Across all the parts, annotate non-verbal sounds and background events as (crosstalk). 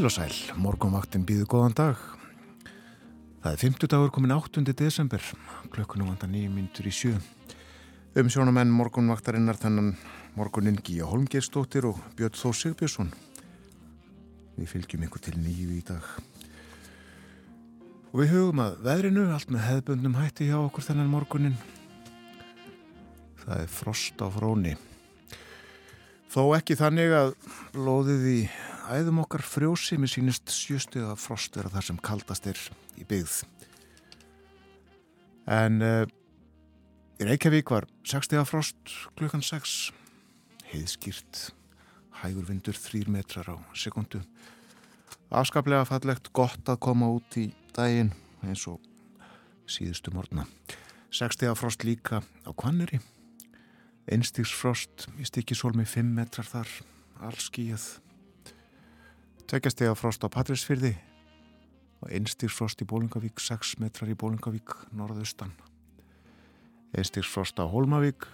Heil og sæl, morgunvaktin býðu góðan dag. Það er 50 dagur komin 8. desember, klökkunum vantar nýjum myndur í sjö. Um sjónamenn morgunvaktarinnar þennan morgunin Gíja Holmgeistóttir og Björn Þó Sigbjörnsson. Við fylgjum ykkur til nýju í dag. Og við hugum að veðrinu, allt með hefðbundnum hætti hjá okkur þennan morgunin. Það er frost á fróni. Þó ekki þannig að loðið í æðum okkar frjósi með sínist sjöstuða frost vera þar sem kaldast er í byggð. En uh, í Reykjavík var 60 frost klukkan 6, heiðskýrt, hægur vindur 3 metrar á sekundu. Afskaplega fallegt gott að koma út í daginn eins og síðustu morgna. 60 frost líka á Kvanneri, einstíksfrost í stikisólmi 5 metrar þar, allskíjað. Tveggjastega frost á Patrísfyrði og einstýrsfrost í Bólingavík, 6 metrar í Bólingavík, norðaustan. Einstýrsfrost á Hólmavík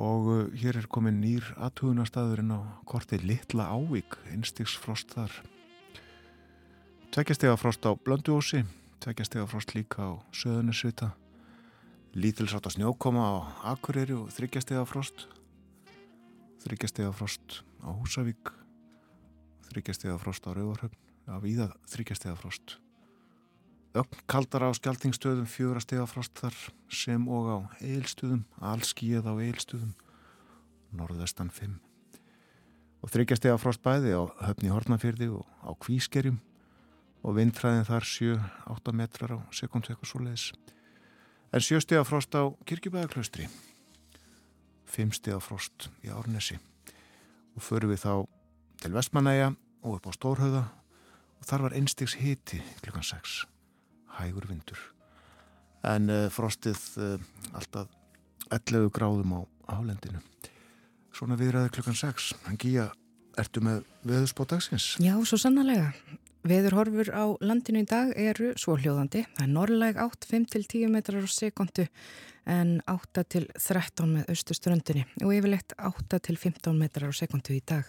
og uh, hér er komin nýr aðtugunastæðurinn á kortið Littla Ávík, einstýrsfrost þar. Tveggjastega frost á Blönduósi, tveggjastega frost líka á Söðunisvita, lítilsátt að snjókoma á Akureyri og þryggjastega frost, þryggjastega frost á Húsavík, þryggjastega frost á Rauvarhöfn, á Víða þryggjastega frost. Ögn kaldar á skjaldingsstöðum, fjórastega frost þar sem og á eilstöðum, allskíð á eilstöðum, norðvestan 5. Og þryggjastega frost bæði á höfni Hortnafyrði og á Kvískerjum og vindfræðin þar 7-8 metrar á sekundu eitthvað svo leiðis. En sjöstega frost á Kirkjubæðaklaustri, fimmstega frost í Árnesi og förum við þá til Vestmanæja og upp á Stórhauða og þar var einstegs hiti klukkan 6 hægur vindur. En uh, frostið uh, alltaf 11 gráðum á álendinu svona viðræði klukkan 6 en Gíja, ertu með veðurspót dagsins? Já, svo sannlega Veðurhorfur á landinu í dag eru svohljóðandi. Það er norrlæg 8, 5-10 metrar á sekundu en 8 til 13 með austuströndinni og yfirlegt 8 til 15 metrar á sekundu í dag.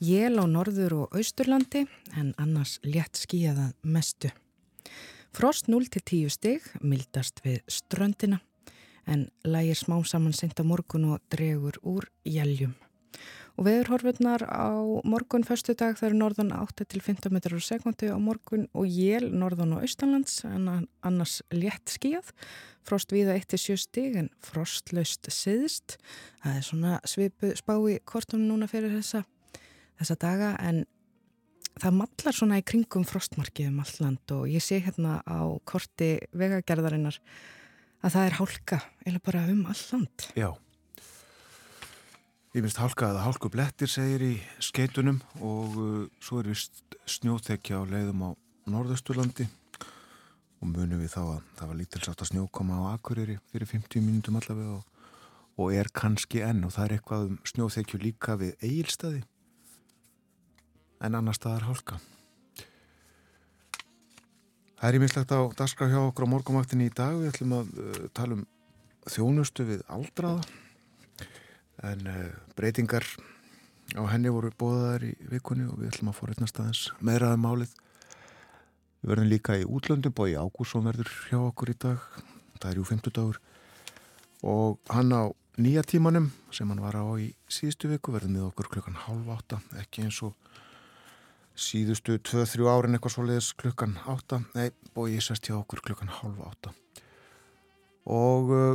Jél á norður og austurlandi en annars létt skíjaða mestu. Frost 0 til 10 stig, mildast við ströndina en lægir smá saman sent á morgun og dregur úr jæljum. Og veðurhorfurnar á morgun förstu dag það eru norðan 8 til 15 metrar á sekundu á morgun og jél norðan og austanlands en annars létt skíjað. Frost viða 1-7 stig en frostlaust siðst. Það er svona svipu spái kortum núna fyrir þessa, þessa daga en það mallar svona í kringum frostmarkið um allt land og ég sé hérna á korti vegagerðarinnar að það er hálka eða bara um all land. Já. Ég finnst hálka að hálku blettir segir í skeitunum og uh, svo er við snjóþekja á leiðum á norðausturlandi og munum við þá að það var lítilsátt að snjókoma á Akureyri fyrir 50 mínutum allavega og, og er kannski enn og það er eitthvað um snjóþekju líka við eigilstaði en annar staðar hálka. Það er íminnslegt á daskra hjá okkur á morgumaktinni í dag. Við ætlum að uh, tala um þjónustu við aldraða en uh, breytingar á henni voru bóðaðar í vikunni og við ætlum að fóra einnast aðeins meðraða um málið. Við verðum líka í útlöndum bói Ágússon verður hjá okkur í dag. Það er jú 50 dagur og hann á nýja tímanum sem hann var á í síðustu viku verðum við okkur klukkan halv átta ekki eins og síðustu 2-3 árin eitthvað svoleiðis klukkan átta. Nei, bói ég sest hjá okkur klukkan halv átta. Og uh,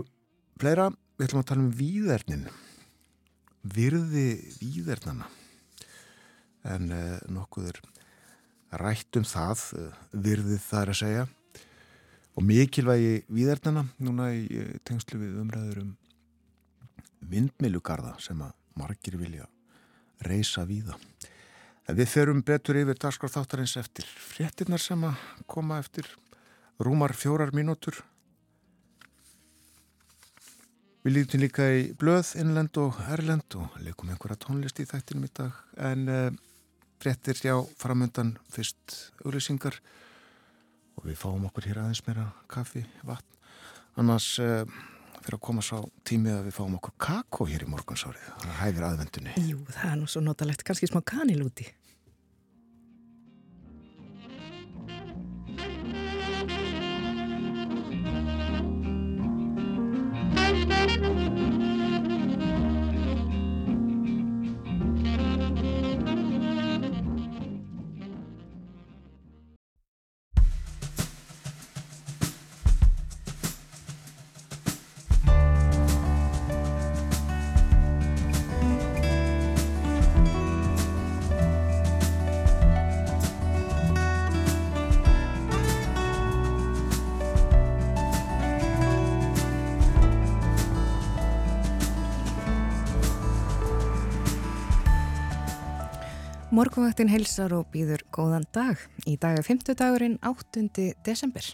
fleira, við ætlum að tala um výðernin virði výðernana en uh, nokkuð er rætt um það uh, virðið það er að segja. Og mikilvægi výðernana núna í uh, tengslu við umræður um vindmilugarða sem að margir vilja reysa víða. Við ferum betur yfir dagskraf þáttarins eftir fréttinnar sem að koma eftir rúmar fjórar mínútur. Við lítum líka í blöð, innlend og erlend og leikum einhverja tónlist í þættinum í dag en uh, fréttir já framöndan fyrst auðlýsingar og við fáum okkur hér aðeins meira kaffi, vatn. Annars uh, fyrir að koma sá tímið að við fáum okkur kakó hér í morgunsárið. Það hæfir aðvendunni. Jú, það er nú svo notalegt, kannski smá kanil úti. Morguvaktin helsar og býður góðan dag. Í dag er 50 dagurinn 8. desember.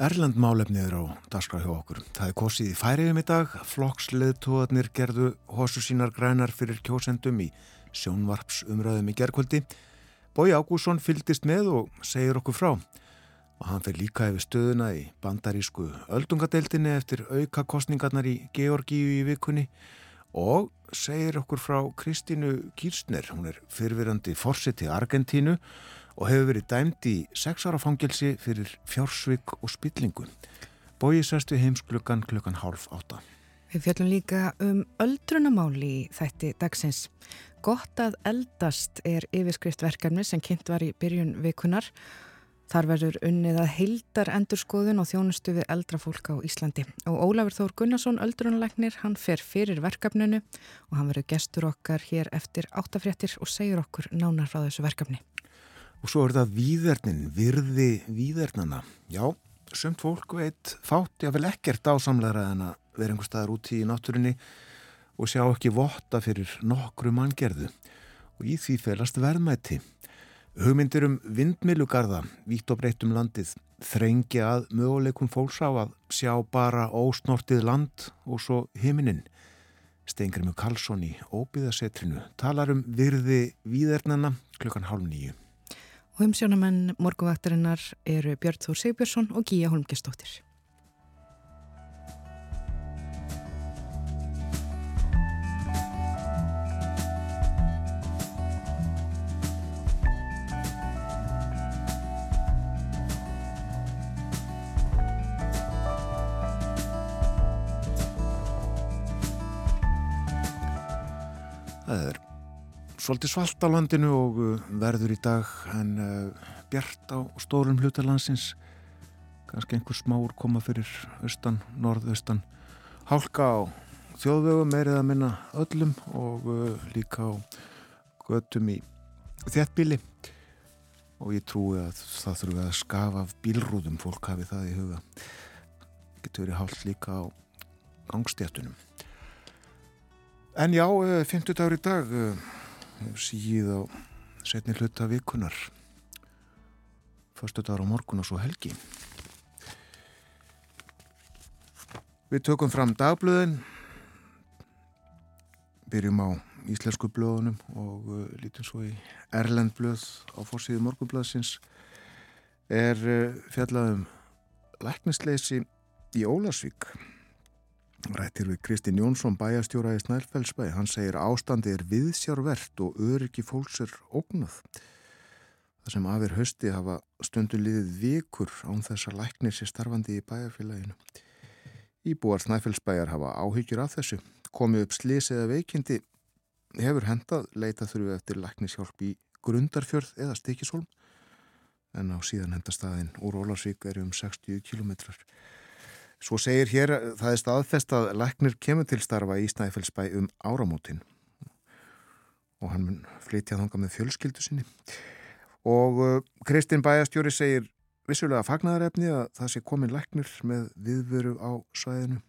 Erland málefniður á dagskrá hjá okkur. Það er kosið í færiðum í dag. Flokksleðtóðarnir gerðu hosu sínar grænar fyrir kjósendum í sjónvarpsumröðum í gerkvöldi. Bói Ágússon fyldist með og segir okkur frá. Og hann fyrir líka hefur stöðuna í bandarísku öldungadeildinni eftir auka kostningarnar í Georgíu í vikunni og segir okkur frá Kristínu Kirstner, hún er fyrfirandi fórseti Argentínu og hefur verið dæmt í sex ára fangilsi fyrir fjársvík og spillingu. Bói sæstu heims klukkan klukkan hálf átta. Við fjöllum líka um öldrunamáli í þætti dagsins. Gott að eldast er yfirskriftverkefni sem kynnt var í byrjun vikunar Þar verður unnið að heildar endurskoðun og þjónustu við eldra fólk á Íslandi. Og Ólafur Þór Gunnarsson, öldrunalegnir, hann fer fyrir verkefninu og hann verður gestur okkar hér eftir áttafréttir og segir okkur nánar frá þessu verkefni. Og svo er það výðernin, virði výðernana. Já, sömt fólk veit fátt ég vel ekkert ásamleira en að vera einhver staðar úti í náttúrinni og sjá ekki votta fyrir nokkru manngerðu. Og í því felast verðmætti. Hugmyndir um vindmilugarða, vítt og breytt um landið, þrengja að möguleikum fólks á að sjá bara ósnortið land og svo himinin. Stengrimu Karlsson í Óbyðasetrinu talar um virði výðernana klukkan hálf nýju. Og umsjónamenn morguvaktarinnar eru Björn Þór Sigbjörnsson og Gíja Holmgistóttir. Svolítið svalt á landinu og uh, verður í dag en uh, bjart á stórum hlutalansins kannski einhver smáur koma fyrir austan, norðaustan. Hálka á þjóðvegum meirið að minna öllum og uh, líka á götum í þéttbíli og ég trúi að það þurfi að skafa af bílrúðum fólk hafi það í huga. Getur verið hálf líka á gangstjættunum En já, 50 dagur í dag síð á setni hluta vikunar förstu dagur á morgun og svo helgi. Við tökum fram dagblöðin. Byrjum á íslensku blöðunum og uh, lítum svo í Erlend blöð á fórsíðu morgunblöðsins er uh, fjallaðum læknisleysi í Ólasvík Rættir við Kristinn Jónsson bæjastjóra í Snælfellsbæ. Hann segir ástandi er viðsjárvert og öryggi fólks er ógnað. Það sem afir hösti hafa stundu liðið vikur án þess að læknir sér starfandi í bæjarfélaginu. Íbúar Snælfellsbæjar hafa áhyggjur af þessu. Komið upp slís eða veikindi hefur hendað leita þurfu eftir læknishjálp í Grundarfjörð eða Stikisholm en á síðan hendastæðin úr Ólarsvík er um 60 kilometrar. Svo segir hér að það er staðfest að læknir kemur til starfa í Snæfellsbæ um áramótin og hann mun flytja þanga með fjölskyldu sinni. Og uh, Kristinn Bæjastjóri segir vissulega fagnæðarefni að það sé komin læknir með viðveru á svæðinu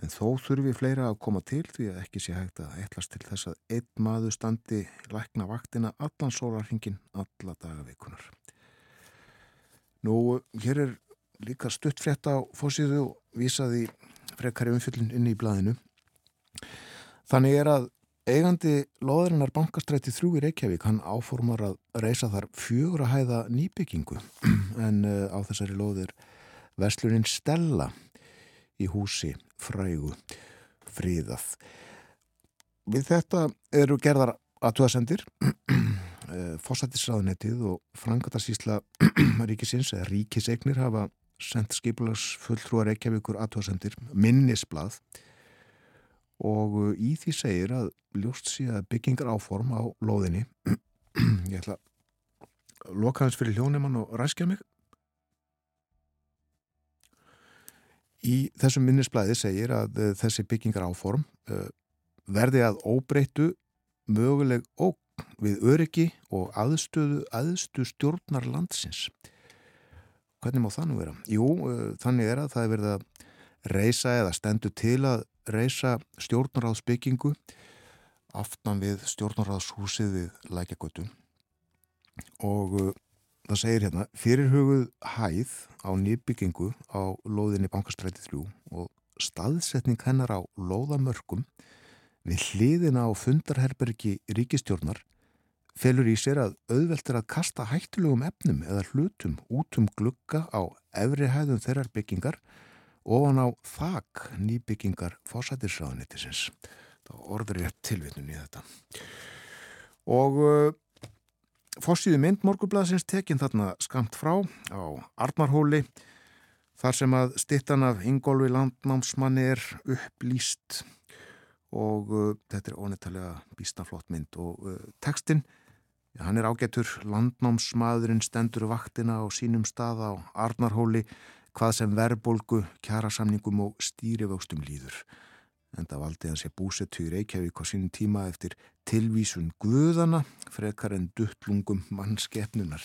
En þó þurfi fleira að koma til því að ekki sé hægt að eitthvað til þess að einn maður standi lækna vaktina allan sólarhingin alla dagavikunar. Nú, hér er líka stutt frétt á fósíðu og vísaði frekari umfjöldin inn í blæðinu. Þannig er að eigandi loðurinnar bankastrætti þrjú í Reykjavík, hann áformar að reysa þar fjögur að hæða nýbyggingu (clears throat) en uh, á þessari loður Veslunin Stella í húsi frægu fríðað. Við þetta eru gerðar aðtúasendir (clears throat) eh, Fossættisraðunettið og Frangatasísla (clears throat) ríkisins eða ríkisegnir hafa sendt skipulags fulltrúar Reykjavíkur aðtúasendir minnisblad og eh, í því segir að ljóst sé að byggingar áform á lóðinni (clears throat) ég ætla að loka hans fyrir hljónumann og ræskja mig Í þessum minnisblæði segir að uh, þessi byggingar áform uh, verði að óbreytu möguleg óg við öryggi og aðstöðu aðstu stjórnar landsins. Hvernig má það nú vera? Jú, uh, þannig er að það er verið að reysa eða stendu til að reysa stjórnaráðsbyggingu aftan við stjórnaráðshúsið við lækjagötu og það segir hérna fyrirhuguð hæð á nýbyggingu á lóðinni bankastræti 3 og staðsetning hennar á lóðamörkum við hliðina á fundarherbergi ríkistjórnar felur í sér að auðvelt er að kasta hættulegum efnum eða hlutum út um glugga á efri hæðum þeirrar byggingar ofan á þak nýbyggingar fósættisraðunettisins. Það orður ég tilvittnum í þetta. Og uh, Fossíðu mynd morgublaðsins tekinn þarna skamt frá á Arnarhóli þar sem að stittan af Ingólfi landnámsmanni er upplýst og uh, þetta er ónetalega býstaflott mynd og uh, textin, ja, hann er ágættur landnámsmaðurinn stendur vaktina á sínum stað á Arnarhóli hvað sem verbolgu, kjærasamningum og stýrivöxtum líður en það valdi hans ég búsettu í Reykjavík á sínum tíma eftir tilvísun guðana frekar en duttlungum mannskeppnunar.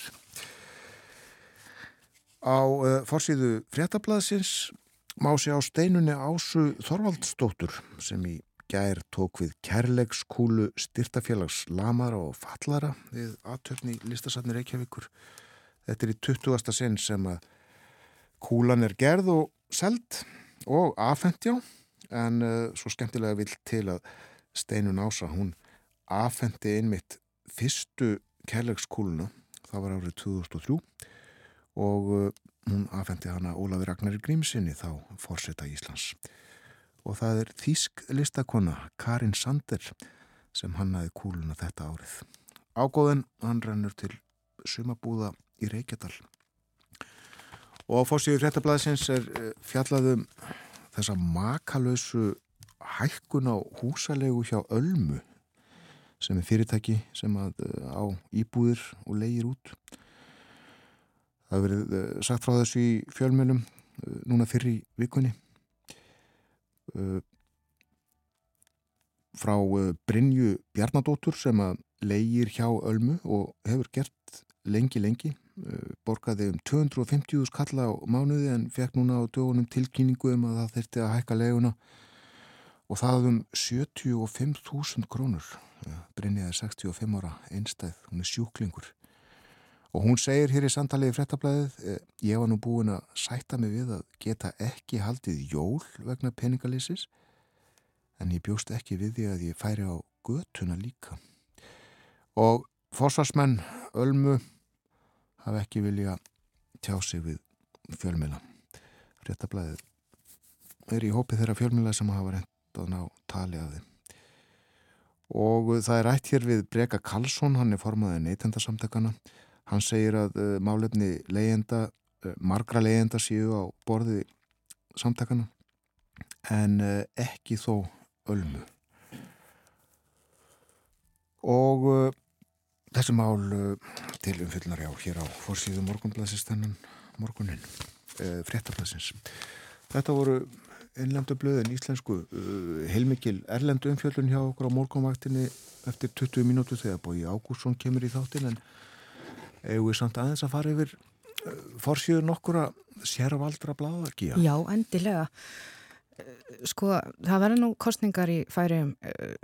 Á uh, forsýðu fréttablaðsins má sé á steinunni Ásu Þorvaldstóttur sem í gær tók við kærleikskúlu styrtafélags lamara og fallara við aðtöfni listasatni Reykjavíkur. Þetta er í 20. sinn sem að kúlan er gerð og seld og afhendjá en uh, svo skemmtilega vill til að Steinun Ása, hún afhendi einmitt fyrstu kærleikskúluna, það var árið 2003 og uh, hún afhendi hana Ólafi Ragnar Grímsinni þá fórseta Íslands og það er þýsk listakonna Karin Sander sem hannaði kúluna þetta árið. Ágóðin hann rennur til sumabúða í Reykjadal. Og á fórsíðu fréttablaðsins er uh, fjallaðum þessa makalösu hækkun á húsalegu hjá Ölmu sem er fyrirtæki sem að, eh, á íbúðir og leigir út. Það verið eh, sagt frá þessu í fjölmjölum eh, núna fyrir vikunni frá Brynju Bjarnadóttur sem að leigir hjá Ölmu og hefur gert lengi lengi. Borgaði um 250.000 kalla á mánuði en fekk núna á dögunum tilkynningu um að það þurfti að hækka leguna og það um 75.000 krónur. Brynniði er 65 ára einstæð, hún er sjúklingur og hún segir hér í samtalið í frettablaðið eh, ég var nú búin að sætta mig við að geta ekki haldið jól vegna peningalýsis en ég bjóst ekki við því að ég færi á götuna líka og fórsvarsmenn Ölmu hafa ekki vilja tjá sig við fjölmila. Réttablaðið er í hópi þeirra fjölmila sem hafa reynd að ná tali af þeim. Og það er rætt hér við Breka Karlsson, hann er formaðið neytendasamtakana. Hann segir að uh, málefni leyenda, uh, margra leyenda séu á borði samtakana en uh, ekki þó ölmu. Og Þessi mál til umfylgnar já hér á fórsíðu morgunblæsist þennan morgunin, fréttablasins. Þetta voru innlendu blöðin íslensku, heilmikil erlendu umfjöldun hjá okkur á morgunvaktinni eftir 20 mínútu þegar Bói Ágússon kemur í þáttin en eigum við samt aðeins að fara yfir uh, fórsíðu nokkura sérvaldra bláðarkíja. Já, endilega. sko, það verður nú kostningar í færium uh,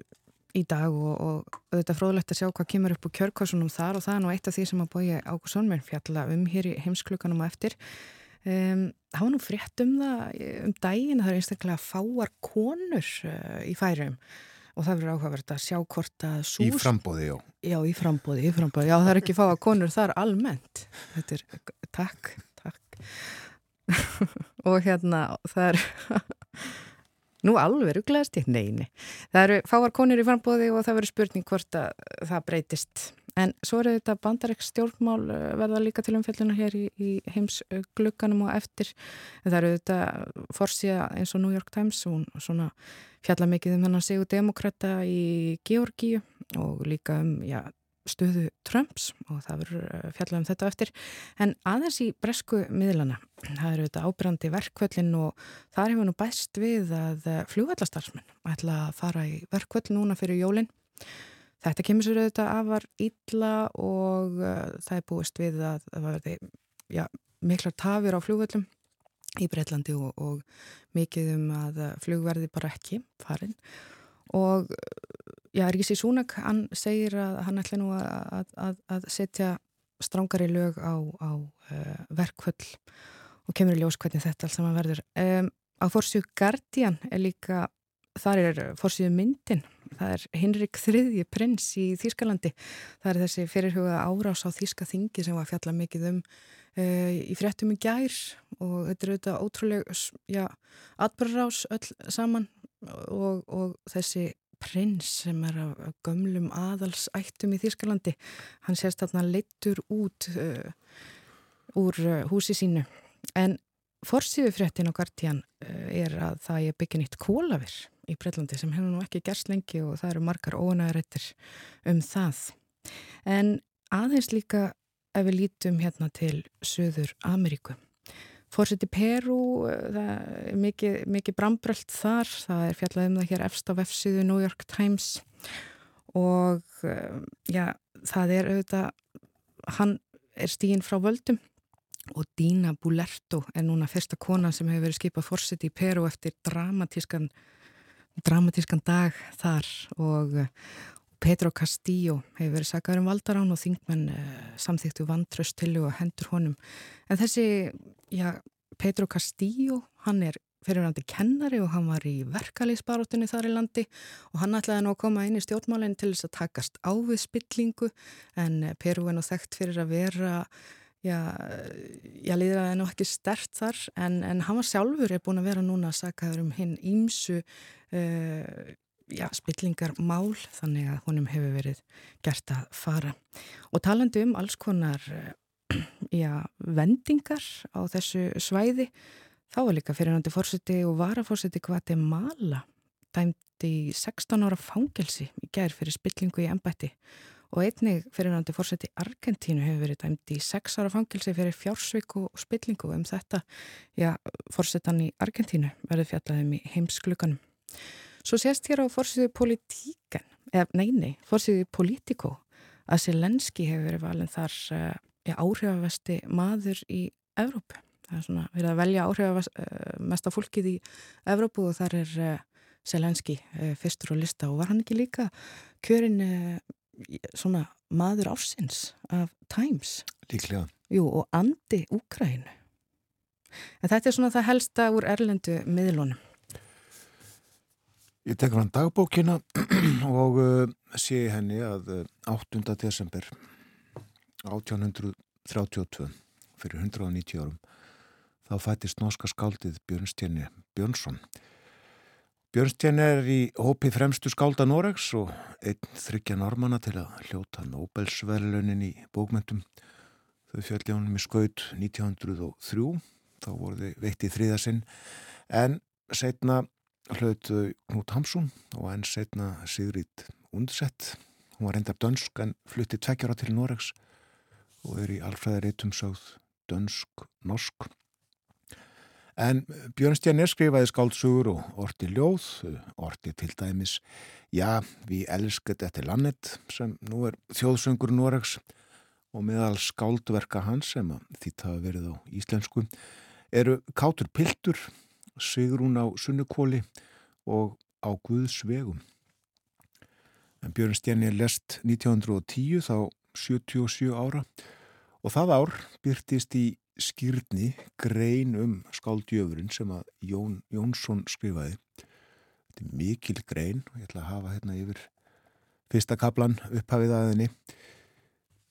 í dag og, og er fróðlegt að sjá hvað kemur upp úr kjörkossunum þar og það er nú eitt af því sem að bója Ágússon mér fjalla um hér í heimsklukanum og eftir um, það var nú frétt um það um daginn það er einstaklega fáar konur uh, í færium og það verður áhugavert að sjá hvort að sús... Í frambóði, já. Já, í frambóði, í frambóði. Já, það er ekki fáa konur þar almennt. Þetta er, takk, takk. (laughs) og hérna, það er, nú alveg rugglegast ég, neini. Það eru fáar konur í frambóði og það verður spurning hvort að það breytist. En svo er þetta bandaræk stjórnmál eh, verða líka til umfelluna hér í, í heims glugganum og eftir. Það eru þetta forsíða eins og New York Times og svona fjalla mikið um hennar sigur demokrata í Georgíu og líka um já, stöðu Trumps og það verður eh, fjalla um þetta eftir. En aðeins í bresku miðlana, það eru þetta ábyrrandi verkvöllin og þar hefur nú bæst við að eh, fljóðallastarsmenn ætla að fara í verkvöll núna fyrir jólinn Þetta kemur sér auðvitað afar ítla og uh, það er búist við að það verði ja, miklar tafir á flugvöllum í Breitlandi og, og mikið um að flugverði bara ekki farin og já, Rísi Súnak, hann segir að hann ætla nú að, að, að setja strángari lög á, á uh, verkvöll og kemur í ljós hvernig þetta alls saman verður. Um, á fórsíu Guardian er líka, þar er fórsíu myndin það er Henrik III prins í Þýskalandi það er þessi fyrirhuga árás á Þýska þingi sem var fjalla mikið um uh, í fréttum í gær og þetta er auðvitað ótrúlega já, atbyrgarás öll saman og, og þessi prins sem er af gömlum aðalsættum í Þýskalandi hann sést þarna leittur út uh, úr uh, húsi sínu en Forsýðu fréttin á Guardian er að það er byggja nýtt kólafir í Breitlandi sem hefur nú ekki gerst lengi og það eru margar ónæðarættir um það. En aðeins líka ef við lítum hérna til Suður Ameríku. Fórseti Peru, það er mikið, mikið brambröld þar, það er fjallað um það hér efst á vefsíðu New York Times. Og já, það er auðvitað, hann er stígin frá völdum. Og Dina Bulerto er núna fyrsta kona sem hefur verið skipað fórseti í Peru eftir dramatískan dramatískan dag þar. Og eh, Pedro Castillo hefur verið sagaður um valdarán og þingmenn uh, samþýttu vantröst til og hendur honum. En þessi, já, Pedro Castillo, hann er fyrirvændi kennari og hann var í verkalýsbaróttunni þar í landi og hann ætlaði nú að koma inn í stjórnmálinn til þess að takast á við spillingu en eh, Peru er nú þekkt fyrir að vera já, ég líður að það er nú ekki stert þar en, en hann var sjálfur er búin að vera núna að sakaður um hinn ímsu uh, já, spillingar mál þannig að honum hefur verið gert að fara. Og talandi um alls konar (clears throat) uh, já, vendingar á þessu svæði þá var líka fyrirhandi fórseti og varafórseti Guatemala dæmt í 16 ára fangelsi í gerð fyrir spillingu í ennbætti og einnig fyrirhandi fórseti Argentínu hefur verið í sex ára fangilsi fyrir fjársvík og spillingu um þetta, já, fórsetan í Argentínu verður fjallaðum í heimsklukanum. Svo sést hér á fórsíðu politíkan, eða nei, nei, fórsíðu politíko að Selenski hefur verið valin þar uh, áhrifavesti maður í Evrópu. Það er svona verið að velja áhrifamesta uh, fólkið í Evrópu og þar er uh, Selenski fyrstur á lista. Og var hann ekki líka kjörin svona maður ársins af Times? Líklega. Jú, og andi Úkrænu en þetta er svona það helsta úr erlendu miðlunum Ég tekur hann dagbókina (clears throat) og uh, sé henni að uh, 8. desember 1832 fyrir 190 árum þá fættist norska skáldið Björnstjörni Björnsson Björnstjén er í hópi fremstu skálda Noregs og einn þryggja normanna til að hljóta Nobelsverðlunin í bókmyndum. Þau fjalli honum í skaut 1903, þá voru þau veitt í þriðasinn, en setna hlautu Knút Hamsun og enn setna Sigrid Undsett. Hún var endar dönsk en flutti tveggjara til Noregs og er í alfræðaritum sögð dönsk-norsk. En Björnstjernir skrifaði skáltsugur og orti ljóð, orti til dæmis Já, við elskat eftir landet sem nú er þjóðsöngur Noregs og meðal skáldverka hans sem þitt hafa verið á íslensku eru Kátur Piltur, Sigrún á Sunnukóli og á Guðs vegum. En Björn Stjærni er lest 1910 þá 77 ára og það ár byrtist í skýrni grein um skáldjöfurinn sem að Jón Jónsson skrifaði. Þetta er mikil grein og ég ætla að hafa hérna yfir fyrsta kaplan upphafið aðinni.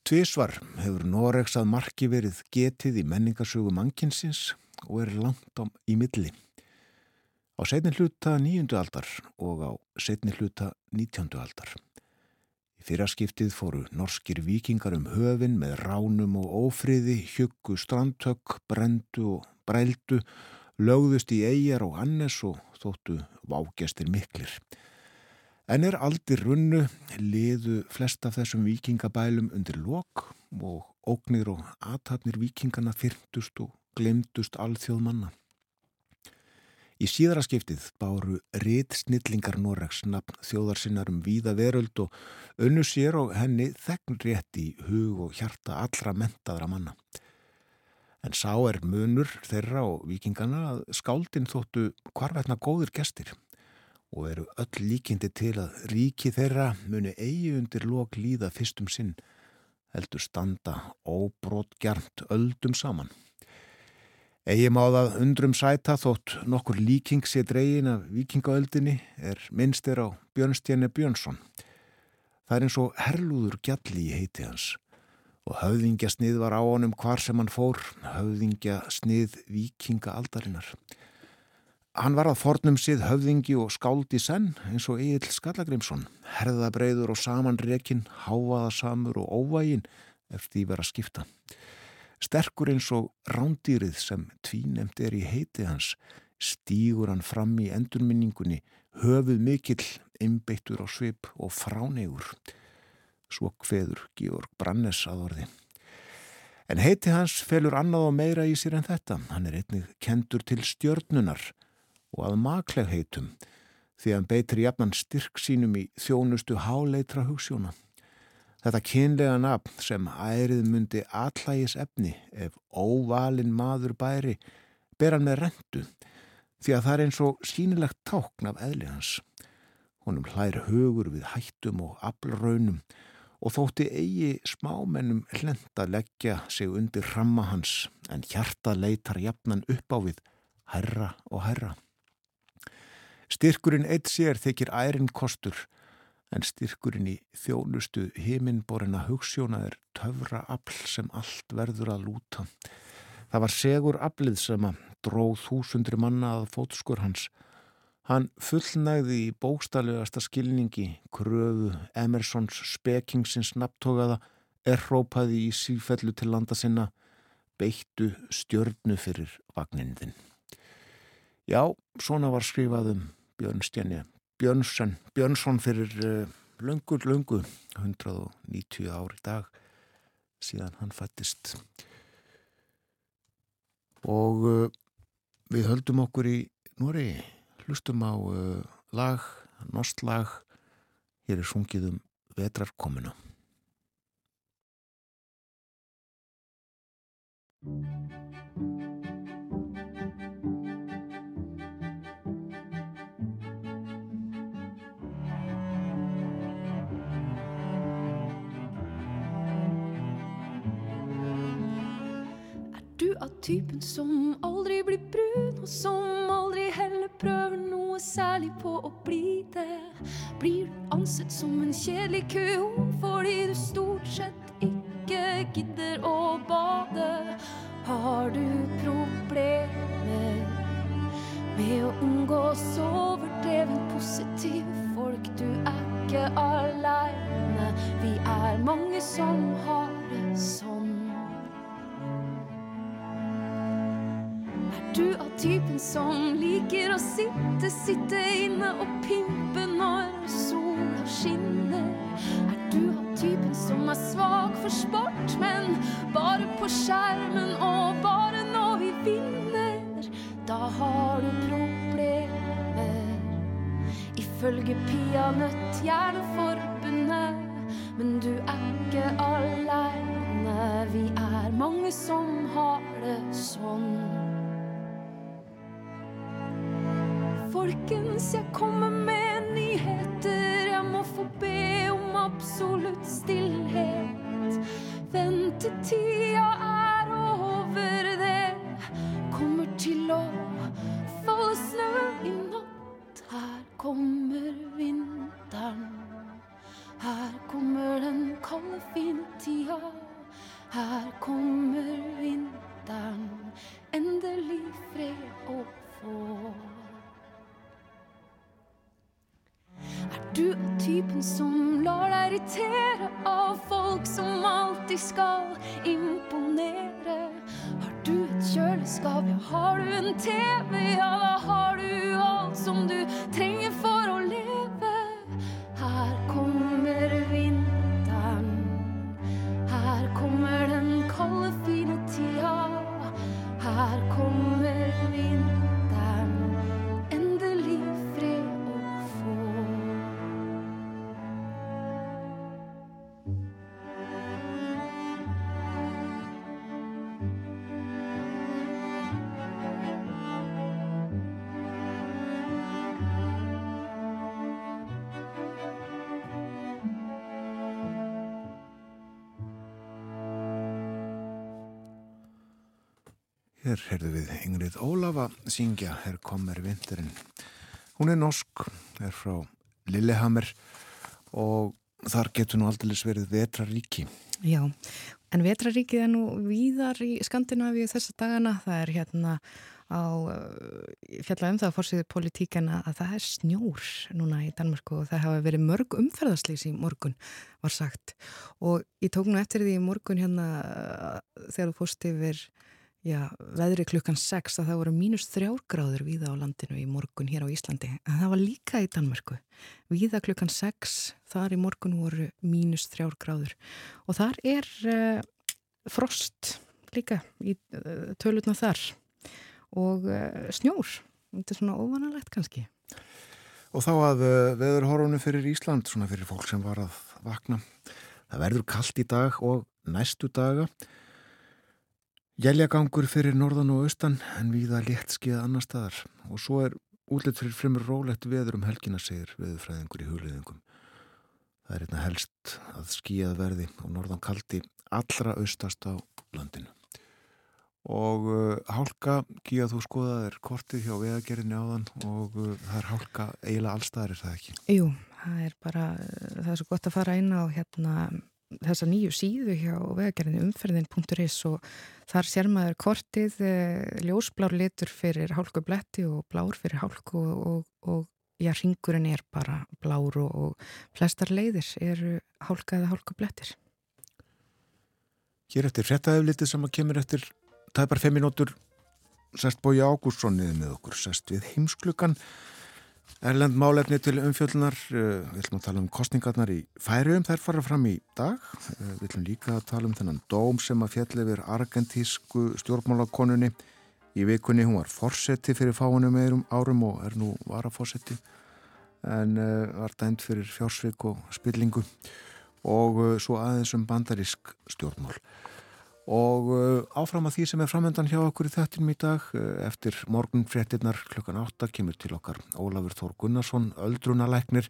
Tvísvar hefur Noregs að marki verið getið í menningarsögu mannkinsins og er langt á, í milli. Á setni hluta nýjundu aldar og á setni hluta nítjöndu aldar. Í fyrraskiptið fóru norskir vikingar um höfin með ránum og ófriði, hjöggu, strandtök, brendu og brældu, lögðust í eigjar og annes og þóttu vágestir miklir. En er aldir runnu liðu flest af þessum vikingabælum undir lok og óknir og aðtapnir vikingarna fyrntust og glemdust alþjóð manna. Í síðara skiptið báru rít snillingar Noregs nafn þjóðarsinnar um víða veröld og önnu sér og henni þegn rétt í hug og hjarta allra mentaðra manna. En sá er munur þeirra og vikingana að skáldin þóttu hvarvetna góðir gestir og eru öll líkindi til að ríki þeirra muni eigi undir lok líða fyrstum sinn heldur standa óbrót gjarnt öldum saman. Egi máðað undrum sæta þótt nokkur líking sé dregin af vikingaöldinni er minnstir á Björnstjerne Björnsson. Það er eins og herlúður gjalli í heiti hans og höfðingja snið var á honum hvar sem hann fór, höfðingja snið vikinga aldarinnar. Hann var að fornum sið höfðingi og skáldi senn eins og Egil Skallagrimsson, herðabreiður og samanrekin, háaðasamur og óvægin eftir því vera skipta. Sterkur eins og rándýrið sem tvínemt er í heiti hans stýgur hann fram í endurminningunni höfuð mikill, einbeittur á svip og fránegur. Svo hveður Georg Brannes að orði. En heiti hans felur annað og meira í sér en þetta. Hann er einnig kendur til stjörnunar og að makleg heitum því að hann beitir jafnan styrk sínum í þjónustu háleitra hugssjóna. Þetta kynlega nafn sem ærið myndi allægis efni ef óvalin maður bæri ber hann með rendu því að það er eins og sínilegt tákn af eðli hans. Honum hlær hugur við hættum og aflraunum og þótti eigi smámennum hlenda leggja sig undir ramma hans en hjarta leitar jafnan upp á við herra og herra. Styrkurinn eitt sér þykir ærin kostur en styrkurinn í þjónustu heiminborina hugssjóna er töfra afl sem allt verður að lúta. Það var segur aflið sem að dróð þúsundri manna að fótskur hans. Hann fullnægði í bókstallegasta skilningi, kröfu Emersons spekingsins nafntogaða, errópaði í sífellu til landa sinna, beittu stjörnu fyrir vagninðin. Já, svona var skrifaðum Björn Stjænja Björnsson, Björnsson fyrir löngur, löngu, 190 ár í dag síðan hann fættist. Og uh, við höldum okkur í Nóri, hlustum á uh, lag, nost lag, hér er sungið um vetrarkominu. av typen som aldri blir brun, og som aldri heller prøver noe særlig på å bli det. Blir du ansett som en kjedelig kujon fordi du stort sett ikke gidder å bade? Har du problemer med å omgås overdreven positive folk? Du er ikke aleine, vi er mange som har det sånn. Du av typen som liker å sitte, sitte inne og pimpe når sola skinner? Er du av typen som er svak for sport, men bare på skjermen og bare når vi vinner? Da har du problemer. Ifølge Peanøtt Hjerneforbundet. Men du er ikke aleine, vi er mange som har det sånn. Folkens, jeg kommer med nyheter. Jeg må få be om absolutt stillhet. Ventetida er over, det kommer til å falle snø i natt. Her kommer vinteren. Her kommer den kalde, fine tida. Her kommer Er typen som lar deg irritere av folk som alltid skal imponere? Har du et kjøleskap, ja, har du en TV, ja, da har du alt som du trenger for å leve. Her kommer vinteren, her kommer den kalde, fine tida. Her kommer vinteren, Hér heyrðu við Ingrid Ólafa syngja Her kommer vinterinn. Hún er norsk, er frá Lillehammer og þar getur nú aldrei verið vetraríki. Já, en vetraríkið er nú víðar í Skandinavíu þessa dagana. Það er hérna á fjalla um það að fórsýðu politíkana að það er snjór núna í Danmarku og það hafa verið mörg umferðarslýs í morgun, var sagt. Og ég tók nú eftir því í morgun hérna þegar þú fórst yfir Já, veðri klukkan 6 að það voru mínus þrjárgráður víða á landinu í morgun hér á Íslandi. En það var líka í Danmörku. Víða klukkan 6, þar í morgun voru mínus þrjárgráður. Og þar er uh, frost líka í uh, tölutna þar. Og uh, snjór. Þetta er svona óvanalegt kannski. Og þá að veðurhorfunum fyrir Ísland, svona fyrir fólk sem var að vakna. Það verður kallt í dag og næstu daga. Jæljagangur fyrir norðan og austan en viða létt skíða annar staðar og svo er útlitt fyrir fremur rólegt veður um helgina segir veðurfræðingur í hugliðingum. Það er einna helst að skíðað verði og norðan kaldi allra austast á landinu. Og uh, hálka, Gíða þú skoðað er kortið hjá veðagerðinni áðan og uh, það er hálka eiginlega allstaðar er það ekki? Jú, það er bara, það er svo gott að fara inn á hérna þessa nýju síðu hjá vegagerðinni umferðin.is og þar sér maður kortið ljósblár litur fyrir hálku bletti og blár fyrir hálku og, og, og já, ringurinn er bara blár og, og flestar leiðir eru hálka eða hálku blettir. Hér eftir frettæðuflitið sem að kemur eftir tæpar fimm minútur sest Bói Ágúrsson niður með okkur, sest við heimsklukan Erlend málefni til umfjöldunar, uh, við ætlum að tala um kostningarnar í færium, þær fara fram í dag. Uh, við ætlum líka að tala um þennan dóm sem að fjalli yfir argentísku stjórnmálakonunni. Í vikunni hún var fórseti fyrir fáinu meirum árum og er nú varafórseti en uh, var dæmt fyrir fjársvik og spillingu og svo aðeins um bandarísk stjórnmál. Og áfram að því sem er framöndan hjá okkur í þettinum í dag, eftir morgun fréttinnar klukkan 8 kemur til okkar Ólafur Þór Gunnarsson, öldrunalæknir.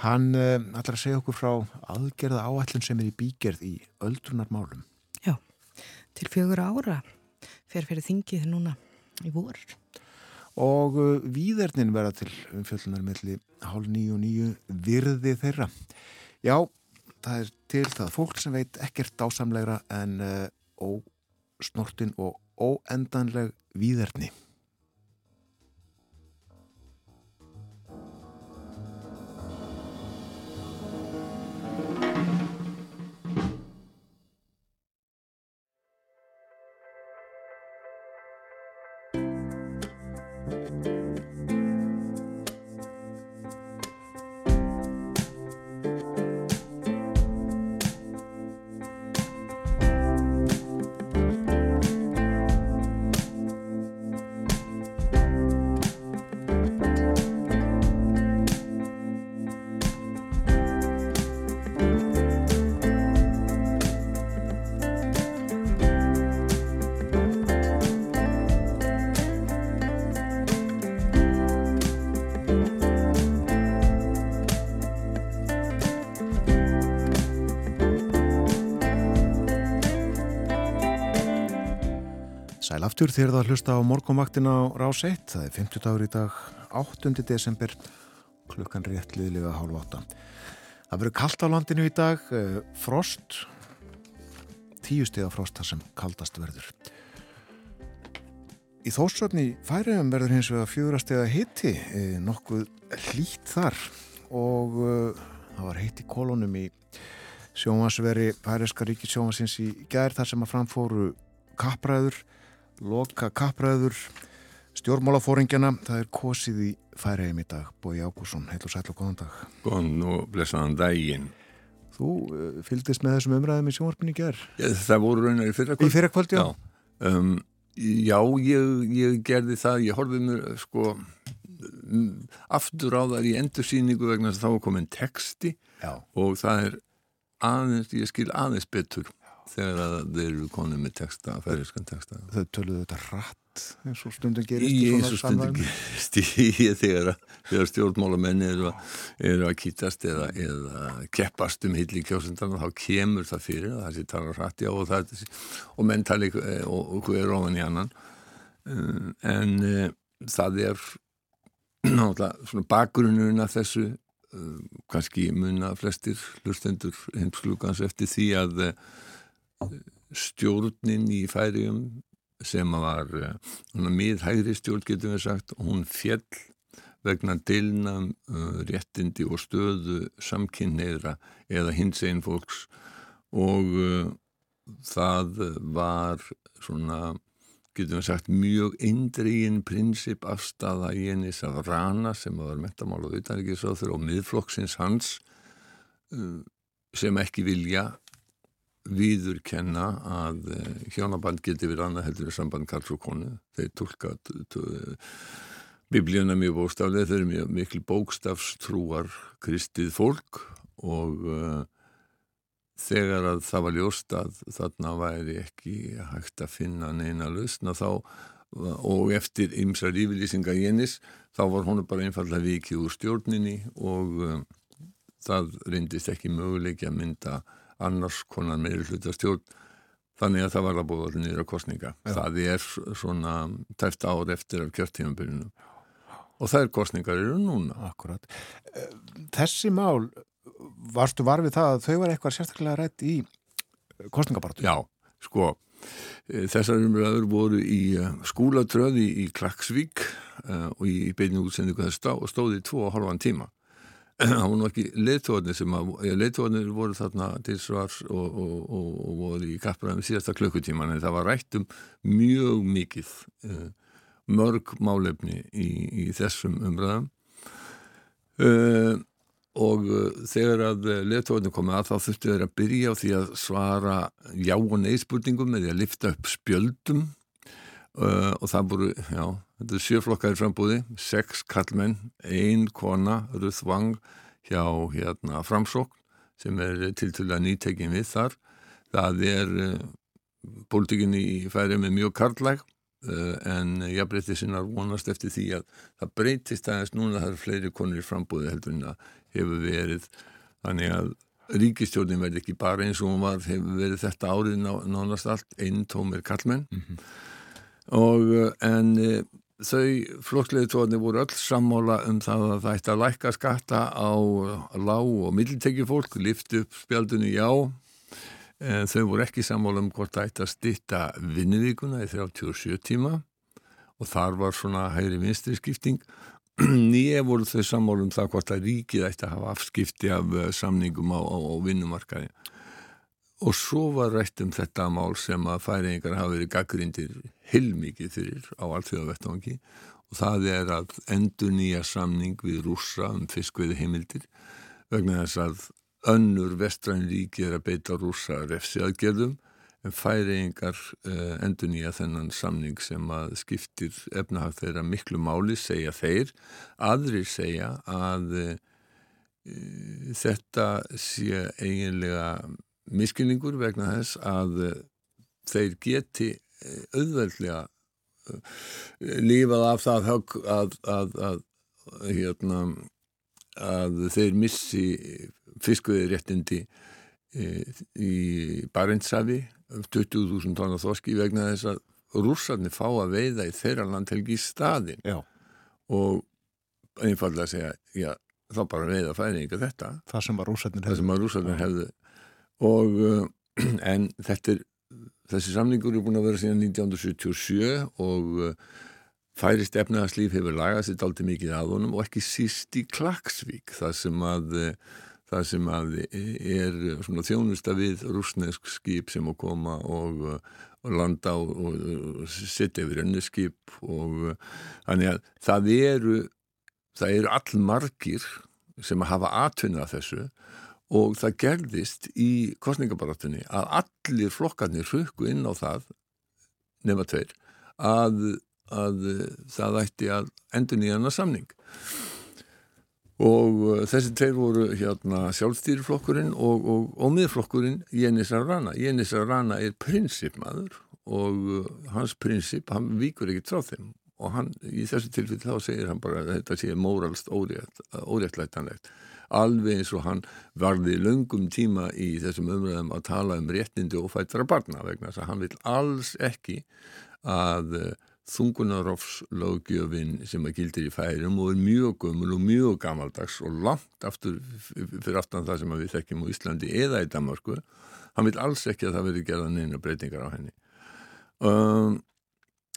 Hann ætlar að segja okkur frá aðgerða áætlun sem er í bígerð í öldrunarmálum. Já, til fjögur ára fer fyrir þingið núna í vor. Og výðernin verða til umfjöldunar melli hálf nýju og nýju virði þeirra. Já, það er til það fólk sem veit ekkert dásamlegra en uh, ósnortin og óendanleg výðerni. Aftur þér það að hlusta á morgumvaktin á Rás 1. Það er 50 dagur í dag, 8. desember, klukkan rétt liðlega hálf 8. Það verður kallt á landinu í dag, eh, frost, tíu stiða frost þar sem kaldast verður. Í þósöfni færiðum verður hins vega fjögur að stiða hitti, eh, nokkuð hlýtt þar og uh, það var heitt í kolonum í sjónvarsveri Færiðska ríki sjónvarsins í gerð þar sem að framfóru kappræður loka kappræður stjórnmálafóringjana, það er kosið í færiðum í dag, Bói Ágússon heil og sæl og góðan dag. Góðan og blessaðan daginn. Þú uh, fylgdist með þessum umræðum í sjónvarpinni ger Það voru raunar í fyrra kvöld Í fyrra kvöld, já, Já, um, já ég, ég gerði það, ég horfið mér sko aftur á það í endursýningu vegna þess að þá er komin texti. Já. og það er aðeins, ég skil aðeins betur þegar þeir eru konið með texta, færiskan texta. Þau töluðu þetta rætt eins og stundum gerist í eins og stundum gerist í (laughs) þegar, þegar stjórnmálamenn eru, eru að kýtast eða, eða keppast um hilli kjósundana þá kemur það fyrir það sé tala rætt já og, það, og menn tali eh, og, og hver ofan í annan. Um, en uh, það er náttúrulega svona bakgrunnuna þessu. Kannski munna flestir hlustendur heimsklugans eftir því að stjórnin í færium sem var uh, miðhægri stjórn getum við sagt hún fjell vegna dilnam uh, réttindi og stöðu samkynneira eða hins einn fólks. Og uh, það var svona getum við sagt mjög eindregin prinsip afstafa í enis af Rana sem var metamál og utanrikiðsráður og miðflokksins hans sem ekki vilja viðurkenna að hjónaband geti verið annað heldur í samband Karls og konu. Þeir tólka biblíuna mjög bóstaflega, þeir eru mjög mikil bókstafstrúar kristið fólk og uh, þegar að það var ljóst að þarna væri ekki hægt að finna neina lausna þá og eftir ymsar yfirlýsinga Jénis þá var hún bara einfallega vikið úr stjórninni og uh, það reyndist ekki möguleiki að mynda annars konar meiri hlutastjórn þannig að það var að búið allir nýra kostninga. Já. Það er svona tæft ár eftir af kjörtímanbyrjunum og það er kostningar eru núna. Akkurat. Þessi mál, varstu varfið það að þau var eitthvað sérstaklega rætt í kostningabartu? Já, sko, þessar umræður voru í skúlatröði í Klagsvík og í beinu útsendingu þess og stóði tvo og halvan tíma (clears throat) það voru ekki leittóðanir sem að leittóðanir voru þarna til svars og, og, og, og voru í kappræðum síðasta klukkutíman en það var rætt um mjög mikið uh, mörg málefni í, í þessum umræðum. Uh, og uh, þegar að leittóðanir komið að þá þurftu þeir að byrja á því að svara já og nei spurningum að lifta upp spjöldum. Og það voru, já Þetta er sjöflokkar í frambúði, sex kallmenn, ein kona, Ruthvang hjá hérna, framsókn sem er til til að nýtekin við þar. Það er eh, pólitíkinni í færi með mjög karlæg uh, en jafnbreytti sinnar vonast eftir því að það breytist aðeins núna það er fleiri konur í frambúði heldur en að hefur verið þannig að ríkistjórnin verði ekki bara eins og hún var hefur verið þetta árið ná, nánast allt einn tómir kallmenn mm -hmm. og en þau flokksleiðtóðanir voru öll sammála um það að það ætti að lækka skatta á lág og middeltekju fólk, liftu upp spjaldinu já. En þau voru ekki sammála um hvort það ætti að stitta vinnivíkuna í 37 tíma. Og þar var svona hægri vinstri skipting. (clears throat) Nýja voru þau sammála um það hvort að ríkið ætti að hafa afskipti af eh, samningum á, á, á vinnumarkaði Og svo var rætt um þetta mál sem að færingar hafa verið gaggrindir heilmikið fyrir á allþjóðavettvangi og það er að endur nýja samning við rúsa um fiskveiði heimildir vegna þess að önnur vestræn ríki er að beita rúsa refsi aðgerðum en færingar uh, endur nýja þennan samning sem að skiptir efnahag þeirra miklu máli segja þeir, aðrir segja að uh, þetta sé eiginlega miskilningur vegna þess að eh, þeir geti eh, auðveldlega eh, lífað af það högg að, að, að, hérna, að þeir missi fiskveði réttindi í Barentsafi 20.000 tónar þoski vegna þess að rússarnir fá að veiða í þeirra landhelgi í staðin Já, og einfallega segja, já, þá bara veiða færinga þetta, það sem að rússarnir hefðu og uh, (clears throat) en þetta er þessi samningur er búin að vera síðan 1977 og uh, færist efnaðarslíf hefur lagað sér aldrei mikið að honum og ekki síst í Klagsvík það sem að uh, það sem að er svona þjónusta við rúsnesk skip sem að koma og, og landa og, og setja yfir önnu skip og þannig að það eru það eru all margir sem að hafa atvinnað þessu og það gerðist í kostningabaratunni að allir flokkarnir hrökku inn á það nema tveir að, að það ætti að endur nýjana samning. Og uh, þessi tveir voru hérna sjálfstýriflokkurinn og, og, og miðflokkurinn Jenis Arana. Jenis Arana er prinsipmaður og uh, hans prinsip, hann víkur ekki tráð þeim. Og hann, í þessu tilfelli þá segir hann bara að þetta sé móralst óréttlætanlegt alveg eins og hann varði löngum tíma í þessum umræðum að tala um réttindi og fættara barna vegna þess að hann vil alls ekki að þungunarofslögjöfin sem að gildir í færum og er mjög gömul og mjög gamaldags og langt aftur fyrir aftan það sem við þekkjum á Íslandi eða í Danmarku hann vil alls ekki að það veri gerða neina breytingar á henni. Um,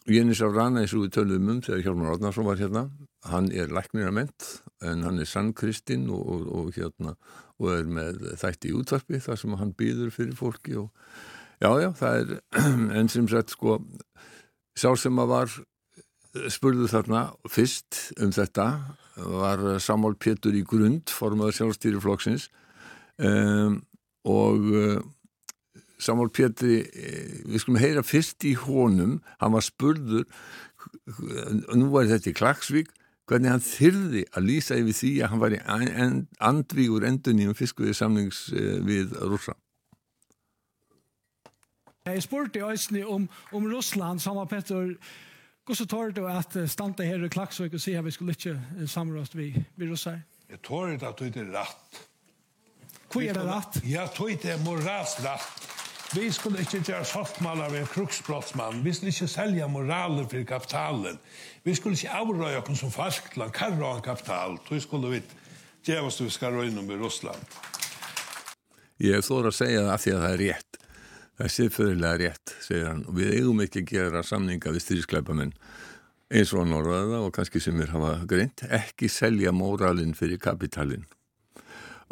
Jénis af Rana eins og við töluðum um þegar Hjálmar Átnarsson var hérna hann er læknirament en hann er sannkristinn og, og, og hérna og er með þætti í útvarpi þar sem hann býður fyrir fólki og já já það er (clears throat) enn sem sagt sko Sá sem að var spurðu þarna fyrst um þetta var Samál Pétur í grund formadur sjálfstýri flokksins um, og uh, Samál Pétur við skulum heyra fyrst í honum hann var spurður nú var þetta í Klagsvík hvernig hann þyrði að lýsa yfir því að hann var í andvígur endunni um fiskviði samnings við Rúsa Jeg spurte i om, om Russland, som var Petter, hvordan tar du at standa her i Klaksvik og sier at vi skulle ikke samråst vi, vi russar? Jeg tror ikke at det er rett. Hvor er det rett? Ja, tror ikke det er moralsk rett. Vi skulle ikke gjøre softmaler ved kruksbrottsmann. Vi skulle ikke selge moraler for kapitalen. Vi skulle ikke avrøye oss som falskland, karra og kapital. Så skulle vi gjøre oss til vi skal røyne med Russland. Ég þóra að segja það af því að það er rétt. Það er siðföðilega rétt, segir hann, og við eigum ekki að gera samninga við styrskleipamenn eins og norðaða og kannski sem er hafa greint, ekki selja móralinn fyrir kapitalinn.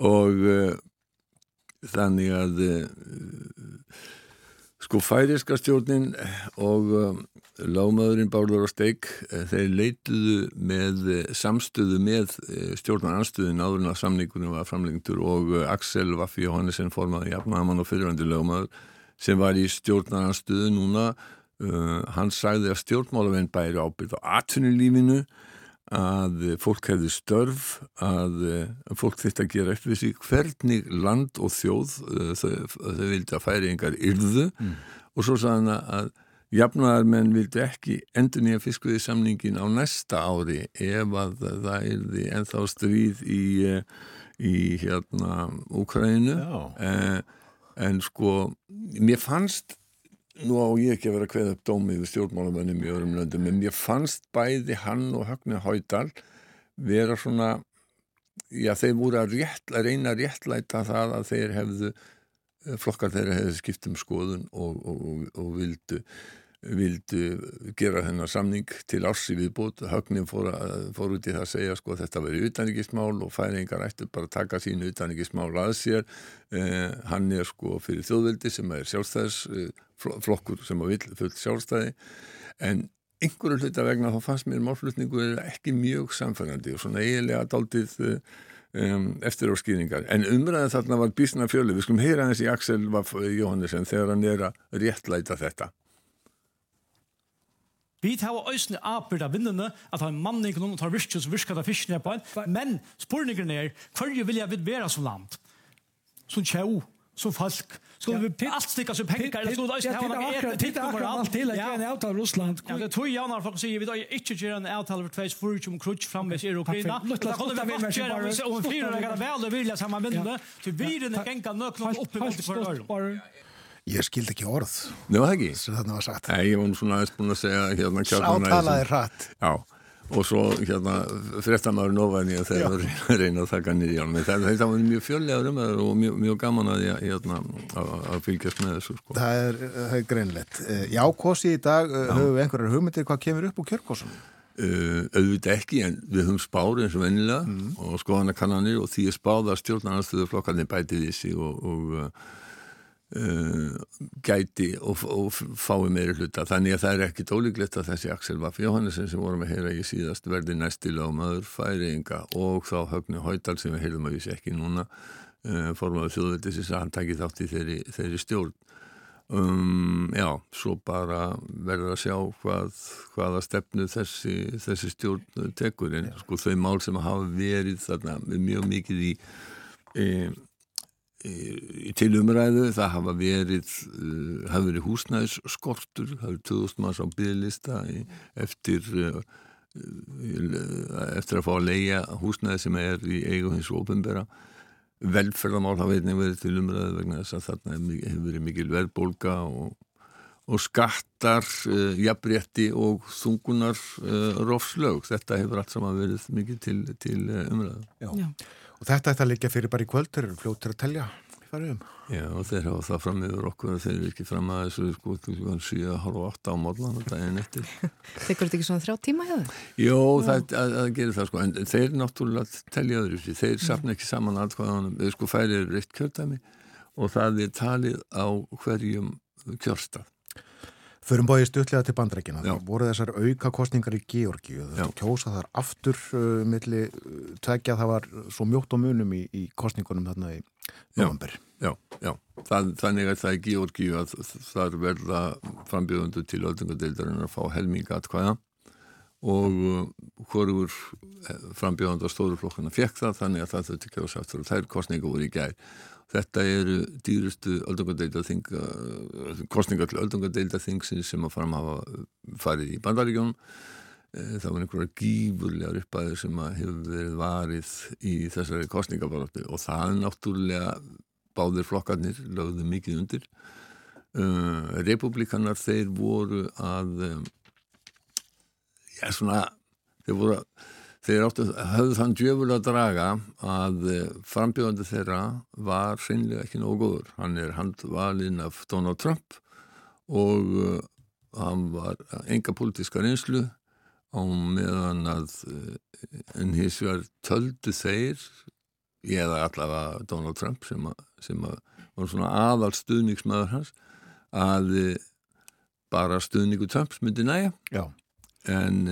Og uh, þannig að uh, sko færiska stjórnin og uh, lámaðurinn Bárður og Steik, þeir leituðu með samstöðu með stjórnarnanstöðin áðurinn að samningunum var framlengtur og Axel Vaffi Jóhannesson formaði jafnaðamann og fyrirvændi lámaður sem var í stjórnarnarstöðu núna uh, hann sagði að stjórnmálavenn bæri ábyrð á atvinnulífinu að fólk hefði störf að, að fólk þitt að gera eftir þessi hvernig land og þjóð uh, þau, vildi að færi engar yrðu. Mm. og svo sagði hann að jafnaðar menn vildi ekki endur nýja fiskviði samningin á næsta ári ef að það yrði ennþá stríð í, í hérna Úkrænu eh, en sko mér fannst nú á ég ekki að vera að kveða upp dómið við stjórnmálamönnum í öðrum löndum en mér fannst bæði hann og Högni Hóidal vera svona já þeir voru að, rétt, að reyna að réttlæta það að þeir hefðu flokkar þeirra hefðu skipt um skoðun og, og, og, og vildu vildu gera þennar samning til ássi viðbútt, högnin fór, fór út í það að segja sko þetta veri utanrikkismál og færingar ættu bara að taka sínu utanrikkismál að sér. Eh, hann er sko fyrir þjóðveldi sem er sjálfstæðis eh, flokkur sem að vil fullt sjálfstæði. En einhverju hluta vegna þá fannst mér málflutningu ekki mjög samfærandi og svona eiginlega daldið um, eftir áskýringar en umræðan þarna var bísna fjölu við skulum heyra þessi Axel Jóhannesson þegar hann er að réttlæta þetta Vi tar øysene apur av vinnene, at han mann ikke noen tar virkje som virker av fiskene på en. Men spurningene er, hver vil jeg være som land? Som tjau, som folk. Skulle vi pitt? Allt stikka som pengar, eller skulle øysene hava noen etter titt om alt til, at en avtale Russland. Ja, det tror jeg når folk sier, vi tar ikke gjøre en avtale for tveis fyrir som krutsk framvis i Ukraina. Da kommer vi bare gjøre, om vi fyrir, og vi vil jeg sammen vinnene, til vi er nøkken nøkken nøkken nøkken nøkken nøkken Ég skildi ekki orð Nei, var það ekki? þarna var sagt. Nei, ég var nú svona aðeins búin að segja hérna kjarnana Sátalaði hratt. Já, og svo hérna fréttamaður nóvæðni að þeir að reyna að taka niður í hann. Þetta var mjög fjöllega rumöður og mjög, mjög gaman að, ég, hérna, að, að fylgjast með þessu. Sko. Það er, það er greinlegt. Eh, Já, kosi í dag, Já. höfum við einhverjar hugmyndir hvað kemur upp úr kjörkosum? Uh, auðvitað ekki en við höfum spár eins og vennilega mm. og skoðana kannanir og því er spáð að stjórnarnarstöðuflokkarnir bæti þessi og, og uh, gæti og, og fái meiri hluta. Þannig að það er ekkit ólíklegt að þessi Axel Vaff Jóhannesson sem vorum að heyra í síðast verði næstil á maður færiðinga og þá höfni Hóital sem við heyrðum að vísi ekki núna uh, formaður þjóðveitisins að hann taki þátt í þeirri, þeirri stjórn. Um, já, svo bara verður að sjá hvað, hvaða stefnu þessi, þessi stjórn tekur. En sko þau mál sem hafa verið þarna mjög mikið í, í, í tilumræðu það hafa verið uh, hafa verið húsnæðisskortur það verið 2000 manns á bygglista eftir uh, eftir að fá að leia húsnæði sem er í eigu hins ofinbera velferðamál hafa einnig verið til umræðu vegna þess að þarna hefur verið mikil verðbólka og, og skattar, uh, jafnrétti og þungunar rofslög. Þetta hefur allt saman verið mikið til, til umræðu. Já. Já. Og þetta er það líka fyrir bara í kvöldur, fljóttir að telja. Í fariðum. Já, og þeir hafa það fram yfir okkur þeir eru ekki fram að þessu sko 7.30 á módlan og daginn eftir. (laughs) Þeir verður ekki svona þrjá tíma hjá þau? Jó, það, að, að gerir það sko en þeir náttúrulega telja öðru þeir safna ekki saman allkvæðanum þeir sko færir reitt kjöldæmi og það er talið á hverjum kjörstað Förum bóðið stutlega til bandrækina. Það voru þessar auka kostningar í Georgi og þess að kjósa þar aftur uh, milli uh, tvekja það var svo mjótt á munum í, í kostningunum þarna í november. Já, já. Það, þannig að það í Georgi að þar verða frambjöðundu til öldungadeildarinn að fá helminga atkvæða og uh, hvorur eh, frambjöðundu á stóruflokkuna fekk það þannig að það þurfti kjósa aftur og þær kostningu voru í gæð Þetta eru dýrustu öldungadeildaþing, eh, kostningar til öldungadeildaþingsin sem að fram hafa farið í bandaríkjónum. Eh, það var einhverja gífurlegar uppæður sem hefur verið varið í þessari kostningabaröfni og það náttúrulega báðir flokkarnir lögðu mikið undir. Uh, Republikanar þeir voru að, um, já svona, þeir voru að Þeir áttu, höfðu þann djöful að draga að eh, frambjóðandi þeirra var seinlega ekki nógu góður. Hann er handvalinn af Donald Trump og uh, hann var enga politíska reynslu á meðan að en hins vegar töldu þeir, ég eða allavega Donald Trump sem, að, sem að var svona aðal stuðningsmæður hans, að bara stuðningu Trumps myndi næja. Já. En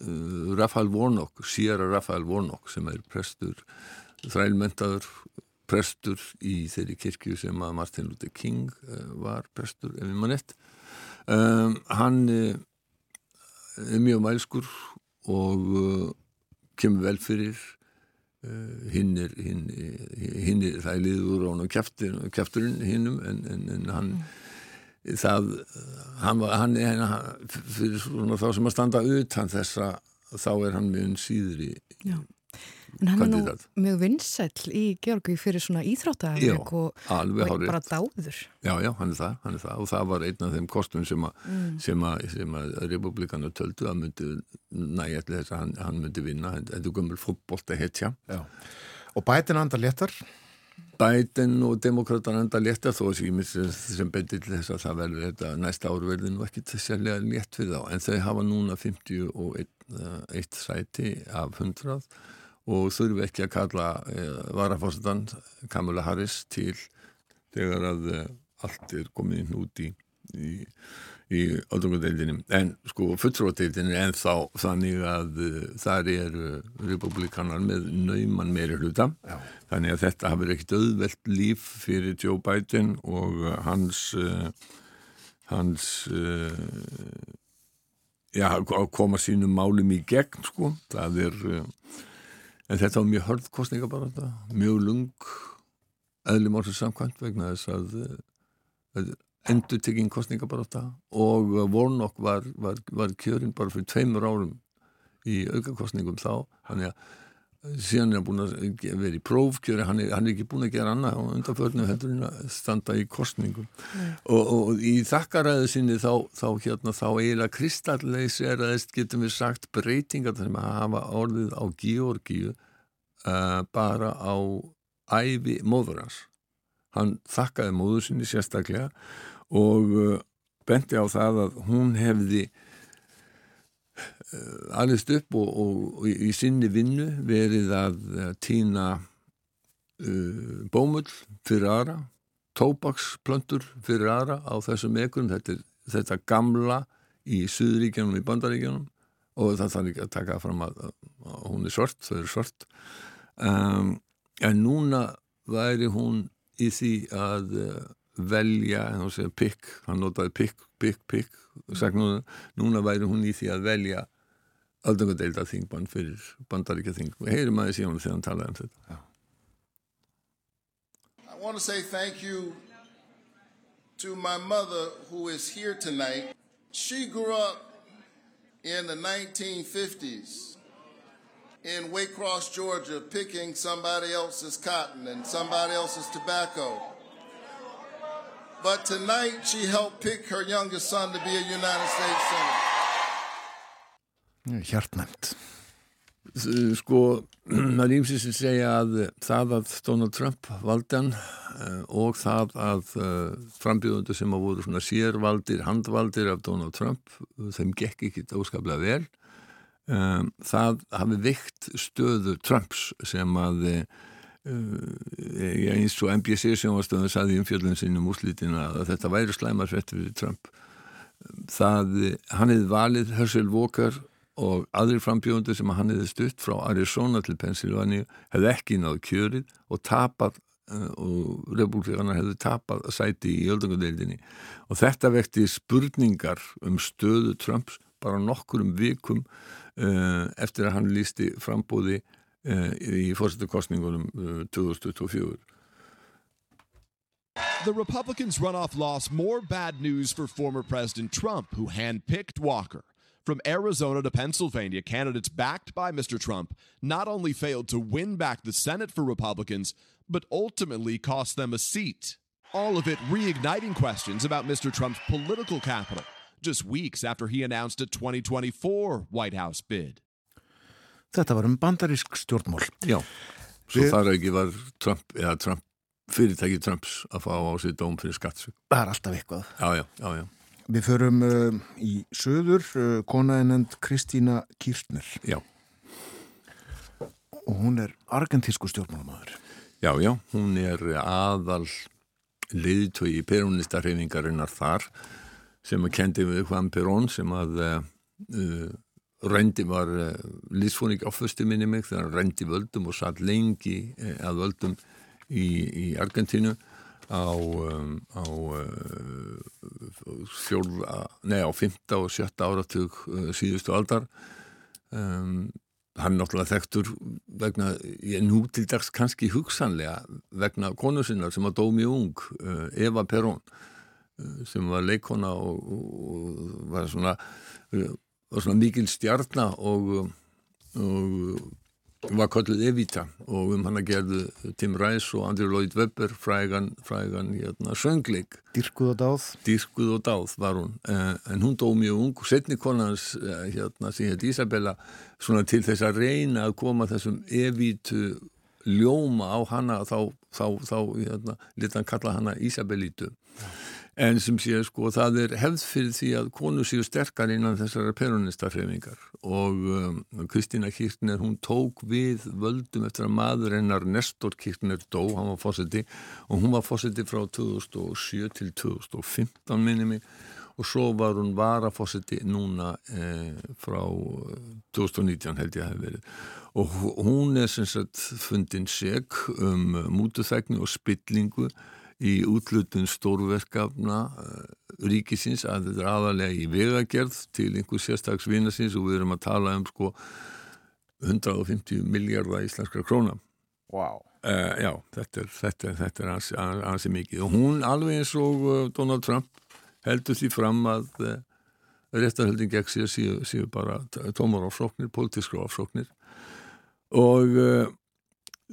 Rafael Warnock, Sierra Rafael Warnock sem er prestur, þrælmentaður prestur í þeirri kirkju sem að Martin Luther King uh, var prestur, ef ég mann eitt um, hann uh, er mjög mælskur og kemur vel fyrir hinn er hinn, er það er liður án og kæfturinn hinnum en, en, en hann mm það hann, hann er fyrir svona þá sem að standa utan þessa þá er hann mjög síður í Já. En hann kandidat. er nú mjög vinsæll í Georgi fyrir svona íþróttaðarleik og, og bara dáður. Já, já, hann er, það, hann er það. Og það var einn af þeim kostum sem að, mm. sem að, sem að republikanu töldu að myndi nægætli þess að hann, hann myndi vinna. Þetta er gummul fútbólta hetja Og bætin andar léttar Biden og demokraterna enda létta þó að missi sem beinti til þess að það verður þetta næsta áru verður nú ekki sérlega létt fyrir þá. En þau hafa núna 51 uh, sæti af 100 og þurfu ekki að kalla uh, varafórstann Kamala Harris til þegar að uh, allt er komið inn út í, í í öldungadeildinni. En sko fulltróðdeildinni en þá þannig að uh, þar eru republikanar með nauman meiri hluta Já. þannig að þetta hafur ekkert auðvelt líf fyrir Joe Biden og uh, hans uh, hans já, að koma sínum málum í gegn sko. Það er en þetta var mjög hörð kostninga bara þetta mjög lung eðlum orðið samkvæmt vegna þess að endur tekinn kostningabaráta og Warnock var, var, var kjörinn bara fyrir tveimur árum í aukakostningum þá. Þannig að síðan er hann búin að vera í prófkjöri, hann er, hann er ekki búin að gera annað á undanförnum heldur en að standa í kostningum og, og í þakkaræðu sinni þá, þá hérna þá eiginlega kristalleiseraðist getum við sagt breytingar sem að hafa orðið á Georgíu uh, bara á æfi móður hans. Hann þakkaði móður sinni sérstaklega og uh, benti á það að hún hefði Eh, alvegst upp og, og, og í sinni vinnu verið að týna uh, bómull fyrir aðra, tóbaksplöntur fyrir aðra á þessum ekrum, þetta, þetta gamla í Suðuríkjanum, í Bandaríkjanum og það þarf ekki að taka fram að, að hún er svart, þau eru svart um, en núna væri hún í því að uh, velja, hann segja pikk, hann notaði pikk, pikk, pikk, núna, núna væri hún í því að velja öldungadeilda þingbann fyrir bandaríkja þingbann. Heyrim aðeins í honum þegar hann talaði um þetta. I want to say thank you to my mother who is here tonight. She grew up in the 1950s in Waycross, Georgia, picking somebody else's cotton and somebody else's tobacco. But tonight she helped pick her youngest son to be a United States Senator. Hjartnæmt. Sko, það er ímsið sem segja að það að Donald Trump valdan eh, og það að eh, frambjöðundu sem að voru svona sérvaldir, handvaldir af Donald Trump, þeim gekk ekki óskaplega vel. Um, það hafi vikt stöðu Trumps sem að uh, eins og NBC sjónvastöðun saði í umfjöldun sinum úslitina að þetta væri slæmar fettur við Trump. Það, hann hefði valið Herschel Walker og aðri frambjóðundur sem hann hefði stutt frá Arizona til Pennsylvania hefði ekki náðu kjörið og tapað uh, og republikanar hefði tapað að sæti í öldungadeildinni og þetta vekti spurningar um stöðu Trumps bara nokkur um vikum eftir að hann lísti frambóði í fórsettukostningunum 2024 The Republicans' runoff lost more bad news for former President Trump, who handpicked Walker. From Arizona to Pennsylvania, candidates backed by Mr. Trump not only failed to win back the Senate for Republicans, but ultimately cost them a seat. All of it reigniting questions about Mr. Trump's political capital, just weeks after he announced a 2024 White House bid. Þetta var um bandarísk stjórnmál. Já, svo Við... þar ekki var Trump, eða Trump, fyrirtæki Trumps að fá á sig dóm fyrir skattsvík. Það er alltaf eitthvað. Já, já, já, já. Við förum uh, í söður, uh, konaðinend Kristína Kirchner. Já. Og hún er argentísku stjórnmálamæður. Já, já, hún er aðal liðtögi í peronistarhefingarinnar þar sem að kendi við Juan Perón sem að uh, rendi var lísfónik áföstu minni mig þegar hann rendi völdum og satt lengi að völdum í, í Argentínu á, um, á uh, fjórða, nei á fymta og sjötta áratug uh, síðustu aldar. Um, hann náttúrulega þekktur vegna, ég nú til dags kannski hugsanlega vegna konu sinnar sem var dómi ung, uh, Eva Perón uh, sem var leikona og, og, var svona, uh, var svona mikil stjarnar og, og var kallið Evita og um hann að gerðu Tim Rice og Andrew Lloyd Webber frægan, frægan hérna, söngleik. Dyrkuð og dáð. Dyrkuð og dáð var hún. Eh, en hún dó mjög ung setni konans eh, hérna sem heit Isabella svona til þess að reyna að koma þessum Evitu ljóma á hana þá, þá, þá hérna, leta hann kalla hana Isabellitu en sem sé sko það er hefð fyrir því að konu séu sterkar innan þessara peronistarhefingar og um, Kristina Kirchner hún tók við völdum eftir að maður hennar Nestor Kirchner dó, hann var fósetti og hún var fósetti frá 2007 til 2015 minni mig. Og svo var hún varafósetti núna eh, frá 2019 held ég að hef verið. Og hún er sem sagt fundin seg um mútuþækni og spillingu í útlutun stórverkafna uh, ríkisins að þetta er aðalega í vegagerð til einhver sérstaks vinasins og við erum að tala um sko 150 miljardar íslenskra króna. Wow. uh, Já, þetta er, þetta þetta er ansi, ansi mikið. Og hún alveg eins og uh, Donald Trump heldur því fram að réttarhöldin gegn sér séu, séu bara tómar áfsóknir, pólitískra áfsóknir og uh,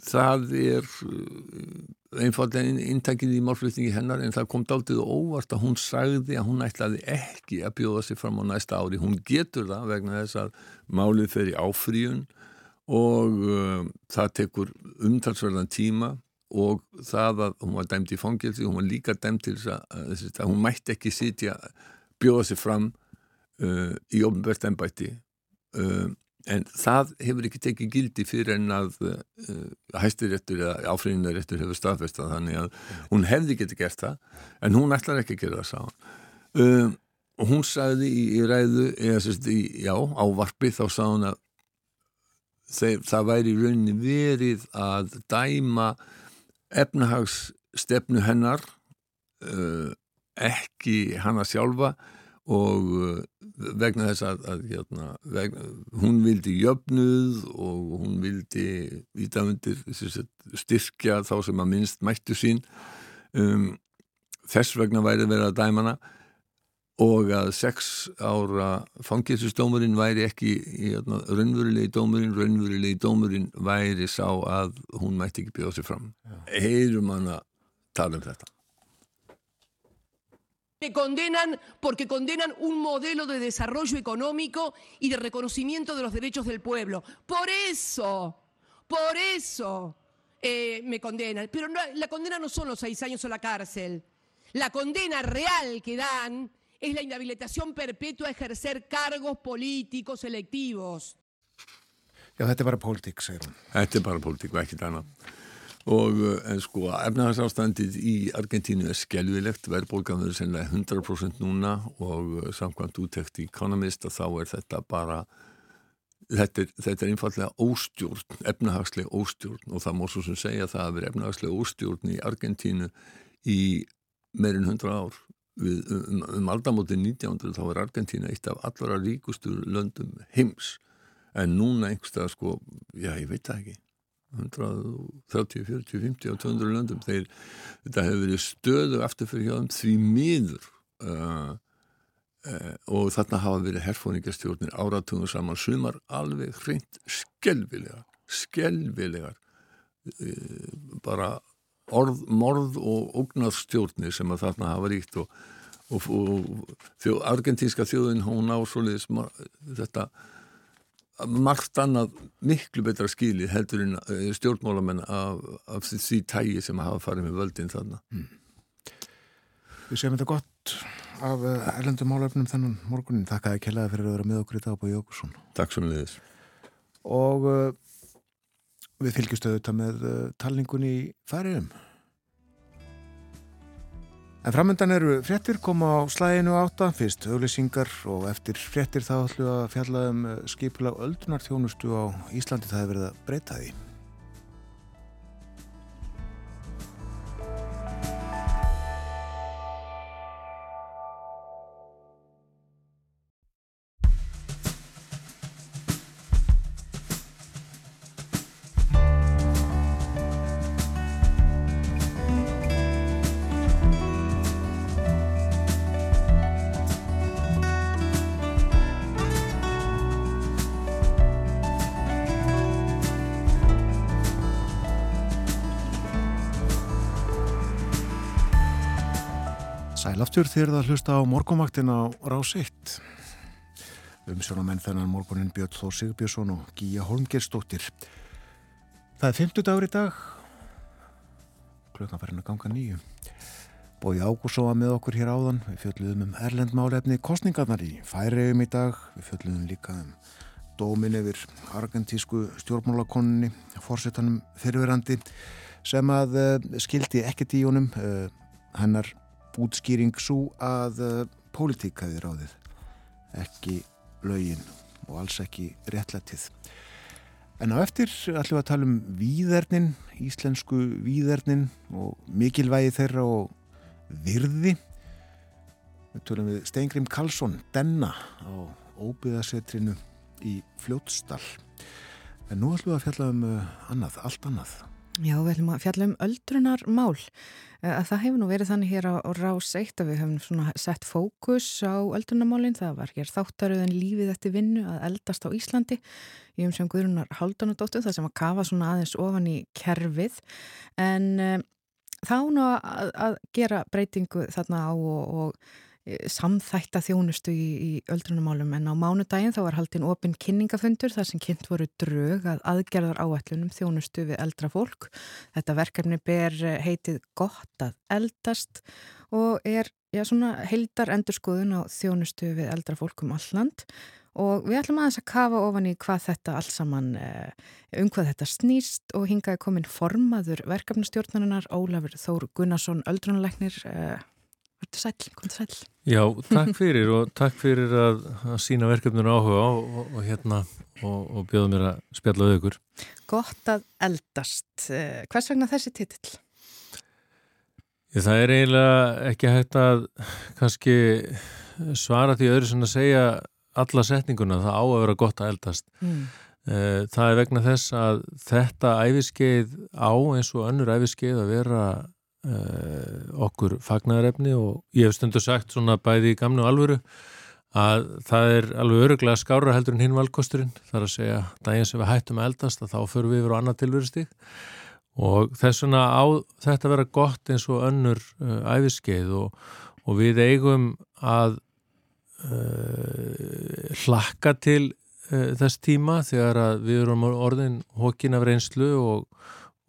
það er uh, einfallega intakið í málflutningi hennar en það kom daldið óvart að hún sagði að hún ætlaði ekki að bjóða sig fram á næsta ári. Hún getur það vegna þess að málið fer í áfríun og uh, það tekur umtalsverðan tíma og það að hún var dæmt í fangilsi hún var líka dæmt til þess að, að hún mætti ekki sitja bjóða sig fram uh, í ofnbært ennbætti uh, en það hefur ekki tekið gildi fyrir en að uh, hæstiréttur eða áfríðinaréttur hefur staðfesta þannig að hún hefði getið gert það en hún ætlar ekki að gera það sá og hún sagði í, í ræðu eða sérst í, já, á varpi þá sá hún að þeir, það væri rauninni verið að dæma efnahagsstefnu hennar uh, ekki hana sjálfa og uh, vegna þess að, að hérna, vegna, hún vildi jöfnuð og hún vildi vítamundir styrkja þá sem að minnst mættu sín. Um, þess vegna væri verið að dæmana og að sex ára fangilsusdómurinn væri ekki hérna, raunverulegi dómurinn raunverulegi dómurinn væri sá að hún mætti ekki bjóða sér fram. Heyrum hann að tala um þetta Me condenan porque condenan un modelo de desarrollo económico y de reconocimiento de los derechos del pueblo. Por eso, por eso eh, me condenan. Pero no, la condena no son los seis años o la cárcel. La condena real que dan es la inhabilitación perpetua a ejercer cargos políticos electivos. Já, þetta er bara pólitík, segir hún. Þetta er bara pólitík og ekkit annað. Og en sko, efnahagsástandið í Argentínu er skelvilegt, verðbólgan verður sennilega 100% núna og samkvæmt úttekt í Economist að þá er þetta bara, þetta er, þetta er einfallega óstjórn, efnahagslega óstjórn og það mór svo sem segja það að vera efnahagslega óstjórn í Argentínu í meirinn 100 ár. Við, um, um aldamóti 1900 þá er Argentína eitt af allra ríkustur löndum heims. En núna einhverstað sko, já ég veit það ekki 130, 40, 50 og 200 löndum þeir, þetta hefur verið stöðu aftur fyrir hjá þeim því miður uh, uh, og þarna hafa verið herfóningarstjórnir áratugum saman sumar alveg hreint skelvilegar skelvilegar uh, bara orð, morð og ógnarstjórnir sem að þarna hafa ríkt og, og, og þjó, argentínska þjóðin hún á svoleiðis þetta margt annað miklu betra skili heldur en stjórnmálamenn af, af því tægi sem hafa farið með völdin þarna. Mm. Við séum þetta gott af erlendum málöfnum þennan morgunin Takk að ég kellaði fyrir að vera með okkur í dag á Jókusson Takk svo þess Og uh, við fylgjustu auðvitað með uh, talningun í færiðum En framöndan eru fréttir koma á slæginu átta, fyrst auglýsingar og eftir fréttir þá ætlum við að fjalla um skipula öldunarþjónustu á Íslandi það hefur verið að breyta því. Sælaftur þér það hlusta á morgumaktin á Rás 1. Umsjónamenn þennan morgunin Björn Þór Sigbjörnsson og Gíja Holmgerstóttir. Það er 50 dagur í dag. Klukkan farin að ganga nýju. Bóði Ágúsóa með okkur hér áðan. Við fjöldluðum um erlendmálefni kostningarnar í færiðum í dag. Við fjöldluðum líka um dómin yfir argentísku stjórnmálakonunni, fórsetanum fyrirverandi sem að uh, skildi ekkert í honum. Uh, hennar útskýring svo að uh, pólitík hafi ráðið ekki lögin og alls ekki réttlættið en á eftir ætlum við að tala um víðernin, íslensku víðernin og mikilvægi þeirra og virði. Við tölum við Steingrim Karlsson Denna á óbyðasetrinu í Fljótsdal. En nú ætlum við að fjalla um uh, annað, allt annað Já, við ætlum að fjalla um öldrunarmál. Eh, að það hefur nú verið þannig hér á, á rás eitt að við höfum sett fókus á öldrunarmálinn. Það var hér þáttaröðin lífið eftir vinnu að eldast á Íslandi. Hef um sem Guðrunar Haldanadóttur það sem að kafa svona aðeins ofan í kerfið. En um, þá nú að, að gera breytingu þarna á og, og Eh, samþætta þjónustu í, í öldrunumálum en á mánudaginn þá var haldinn opinn kynningafundur þar sem kynnt voru drög að aðgerðar áætlunum þjónustu við eldra fólk. Þetta verkefni ber eh, heitið gott að eldast og er já, svona heldar endurskoðun á þjónustu við eldra fólk um alland og við ætlum aðeins að kafa ofan í hvað þetta alls saman, eh, um hvað þetta snýst og hingaði komin formaður verkefnastjórnarinnar Ólafur Þór Gunnarsson, öldrunalegnir Verður sæl, komið sæl. Já, takk fyrir og takk fyrir að, að sína verkefninu áhuga og, og, og hérna og, og bjóða mér að spjalla við ykkur. Gott að eldast. Eh, hvers vegna þessi titill? Það er eiginlega ekki hægt að kannski svara því öðru sem að segja alla setninguna, það á að vera gott að eldast. Mm. Það er vegna þess að þetta æfiskeið á eins og önnur æfiskeið að vera okkur fagnarefni og ég hef stundu sagt svona bæði í gamnu alvöru að það er alveg öruglega skára heldur en hinn valkosturinn. Þar að segja daginn sem við hættum að eldast að þá förum við yfir á annað tilverustík og þess vegna á þetta vera gott eins og önnur uh, æfiskeið og, og við eigum að uh, hlakka til þess tíma þegar við erum orðin hókin af reynslu og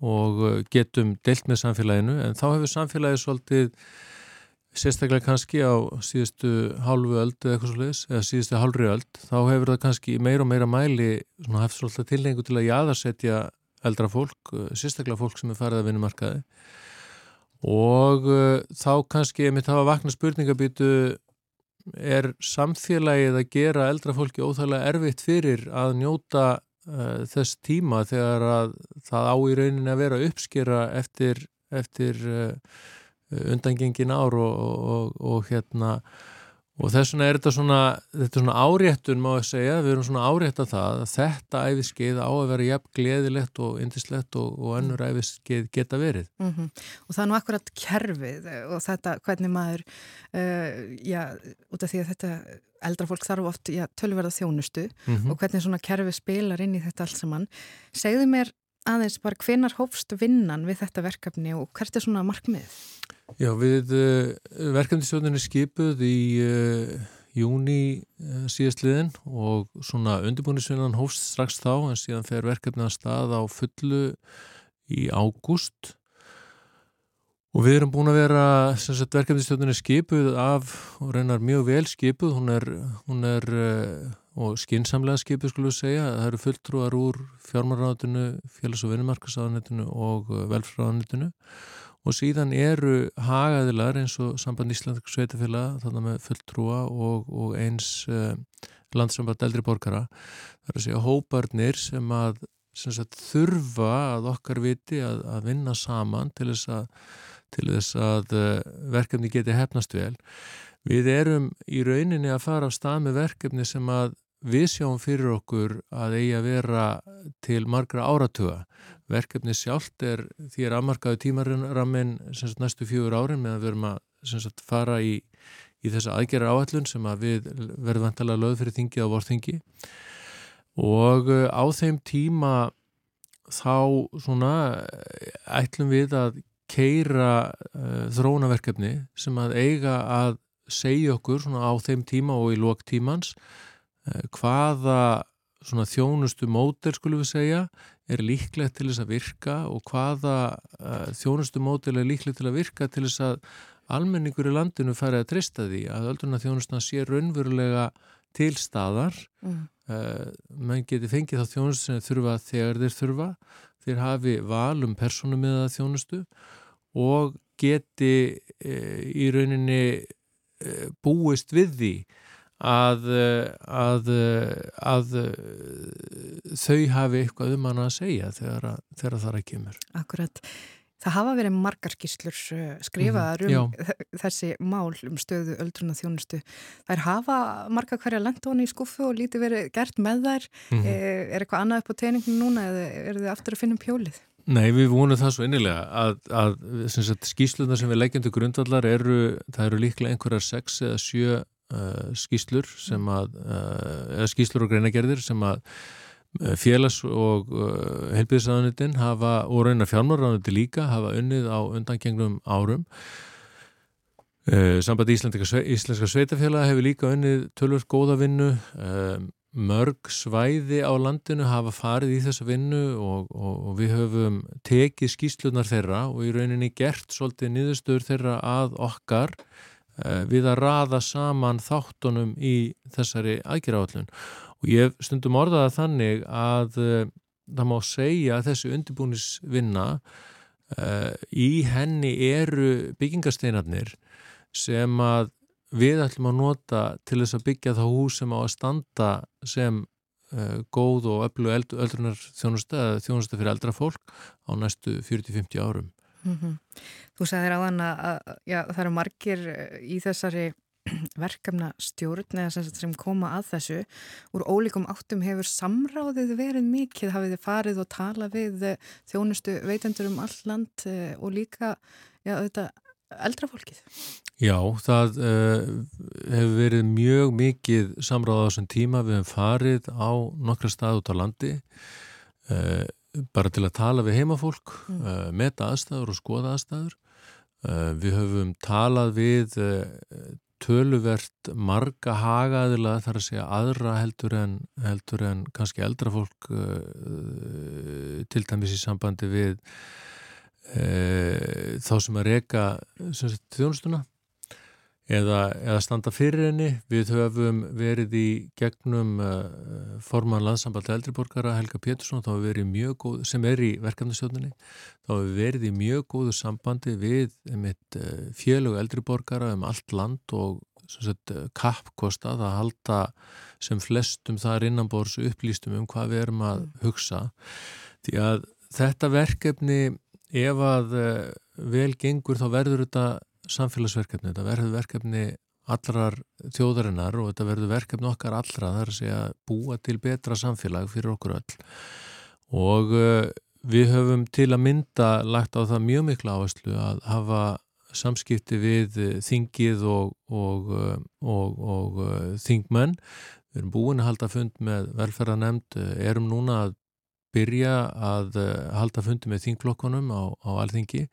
og uh, getum deilt með samfélaginu en þá hefur samfélagið svolítið sérstaklega kannski á síðustu hálfu öld eða eitthvað svolítið eða síðustu hálfri öld þá hefur það kannski meira og meira mæli haft svolítið tilhengu til að jáðarsetja eldra fólk, uh, sérstaklega fólk sem er farið að vinnumarkaði. Og uh, þá kannski ef mitt hafa vakna spurningabítu er samfélagið að gera eldra fólki óþægilega erfitt fyrir að njóta uh, þess tíma þegar að það á í rauninni að vera uppskera eftir, eftir uh, undangengin ár og, og, og hérna og þess vegna er þetta svona, þetta er svona áréttun má ég segja, við erum svona árétt að það að þetta æfiskeið á að vera jafn gleðilegt og indislegt og, og önnur æfiskeið geta verið. Mm -hmm. Og það er nú akkurat kerfið og þetta hvernig maður, uh, já, út af því að þetta eldra fólk þarf oft já, tölverða þjónustu mm -hmm. og hvernig svona kerfið spilar inn í þetta allt saman. Segðu mér aðeins bara hvenar hófst vinnan við þetta verkefni og hvert er svona markmið? Já, við uh, verkefnisjóðinni skipuð í uh, júni uh, síðastliðin og svona undirbúinisvinnan hófst strax þá en síðan fer verkefnið að stað á fullu í ágúst. Og við erum búin að vera verkefnisjóðinni skipuð af og reynar mjög vel skipuð. Hún er, hún er og skinsamlega skipuð skulle við segja. Það eru fulltrúar úr fjármarraðatinu félags- og vinnumarkasáðanitinu og velfráðanitinu og síðan eru hagaðilar eins og samband Íslandsk sveitafélag þannig með fulltrúa og, og eins uh, landsamband eldri borgara það er að segja hóparnir sem að sem sagt, þurfa að okkar viti að, að vinna saman til þess að, til þess að uh, verkefni geti hefnast vel. Við erum í rauninni að fara á stað með verkefni sem að við sjáum fyrir okkur að eigi að vera til margra áratuga. Verkefni sjálft er því er afmarkaðu tímarammin næstu fjögur árin með að við erum að sagt, fara í, í þessa aðgerra áallun sem að við verðum vantalega löð fyrir þingi á vorþingi. Og uh, á þeim tíma þá svona ætlum við að keira uh, þrónaverkefni sem að eiga að segja okkur svona á þeim tíma og í lók tímans uh, hvaða svona þjónustu mótel skulum við segja er líklegt til þess að virka og hvaða uh, þjónustu mótil er líklegt til að virka til þess að almenningur í landinu fari að treysta því að öldurna þjónustuna sé raunverulega til staðar mm. uh, mann geti fengið þá þjónustu sem þurfa þegar þeir þurfa þeir hafi val um personum með það þjónustu og geti uh, í rauninni búist við því að, að, að þau hafi eitthvað um hana að segja þegar, þegar það er að kemur. Akkurat. Það hafa verið margar skýrslur uh, skrifaðar um Já. þessi mál um stöðu öldruna þjónustu. Það er hafa marga hverja lendóni í skuffu og lítið verið gert með þær. Mm -hmm. Er eitthvað annað upp á teininginu núna eða er þið aftur að finna um pjólið? Nei, við vonum það svo innilega að, að skýslunar sem við leggjum til grundvallar eru, það eru líklega einhverjar sex eða sjö skýslur sem að, uh, eða skýslur og greinagerðir sem að uh, félags- og helbiðsraðanitin hafa, og raunar fjármárraðaniti líka, hafa unnið á undangengnum árum. Sambandi Íslenska Sveitafélag hefur líka unnið tölvöld góða vinnu, mörg svæði á landinu hafa farið í þessa vinnu og, og, og við höfum tekið skýslunar þeirra og í rauninni gert svolítið niðurstöður þeirra að okkar við að raða saman þáttunum í þessari aðgerðállun og ég stundum orðaða þannig að uh, það má segja að þessi undirbúnisvinna uh, í henni eru byggingarsteinarnir sem að við ætlum að nota til þess að byggja þá hús sem á að standa sem góð og öllu öldrunar þjónusta þjónusta fyrir eldra fólk á næstu 40-50 árum. Mm -hmm. Þú sagðir þann að já, það eru margir eh, í þessari (clears throat) verkefna stjórn eða sem koma að þessu úr ólíkum áttum hefur samráðið verið mikið, hafið þið farið og tala við eh, þjónustu veitendur um all land og líka já, þetta eldra fólkið? Já, það uh, hefur verið mjög mikið samráð á þessum tíma. Við hefum farið á nokkra stað út á landi uh, bara til að tala við heimafólk, mm. uh, meta aðstæður og skoða aðstæður. Við höfum talað við töluvert marga hagaðila þar að segja aðra heldur en, heldur en kannski eldra fólk til dæmis í sambandi við þá sem að reyka þjónustuna eða, eða standa fyrir henni. Við höfum verið í gegnum uh, forman landsambald eldriborgara Helga Pétursson góð, sem er í verkefnastjóninni þá hefur við verið í mjög góðu sambandi við mitt uh, eh, fjölu eldriborgara um allt land og kappkostað að halda sem flestum þar innanbors upplýstum um hvað við erum að hugsa því að þetta verkefni ef að vel gengur þá verður þetta samfélagsverkefni, þetta verður verkefni allrar þjóðarinnar og þetta verður verkefni okkar allra þar að segja búa til betra samfélag fyrir okkur öll. Og uh, við höfum til að mynda lagt á það mjög miklu áherslu að hafa samskipti við þingið og, og, og, og þingmenn. Við erum búin að halda fund með velferðanemnd, erum núna að byrja að eh, halda fundi með þingflokkonum á, á alþingi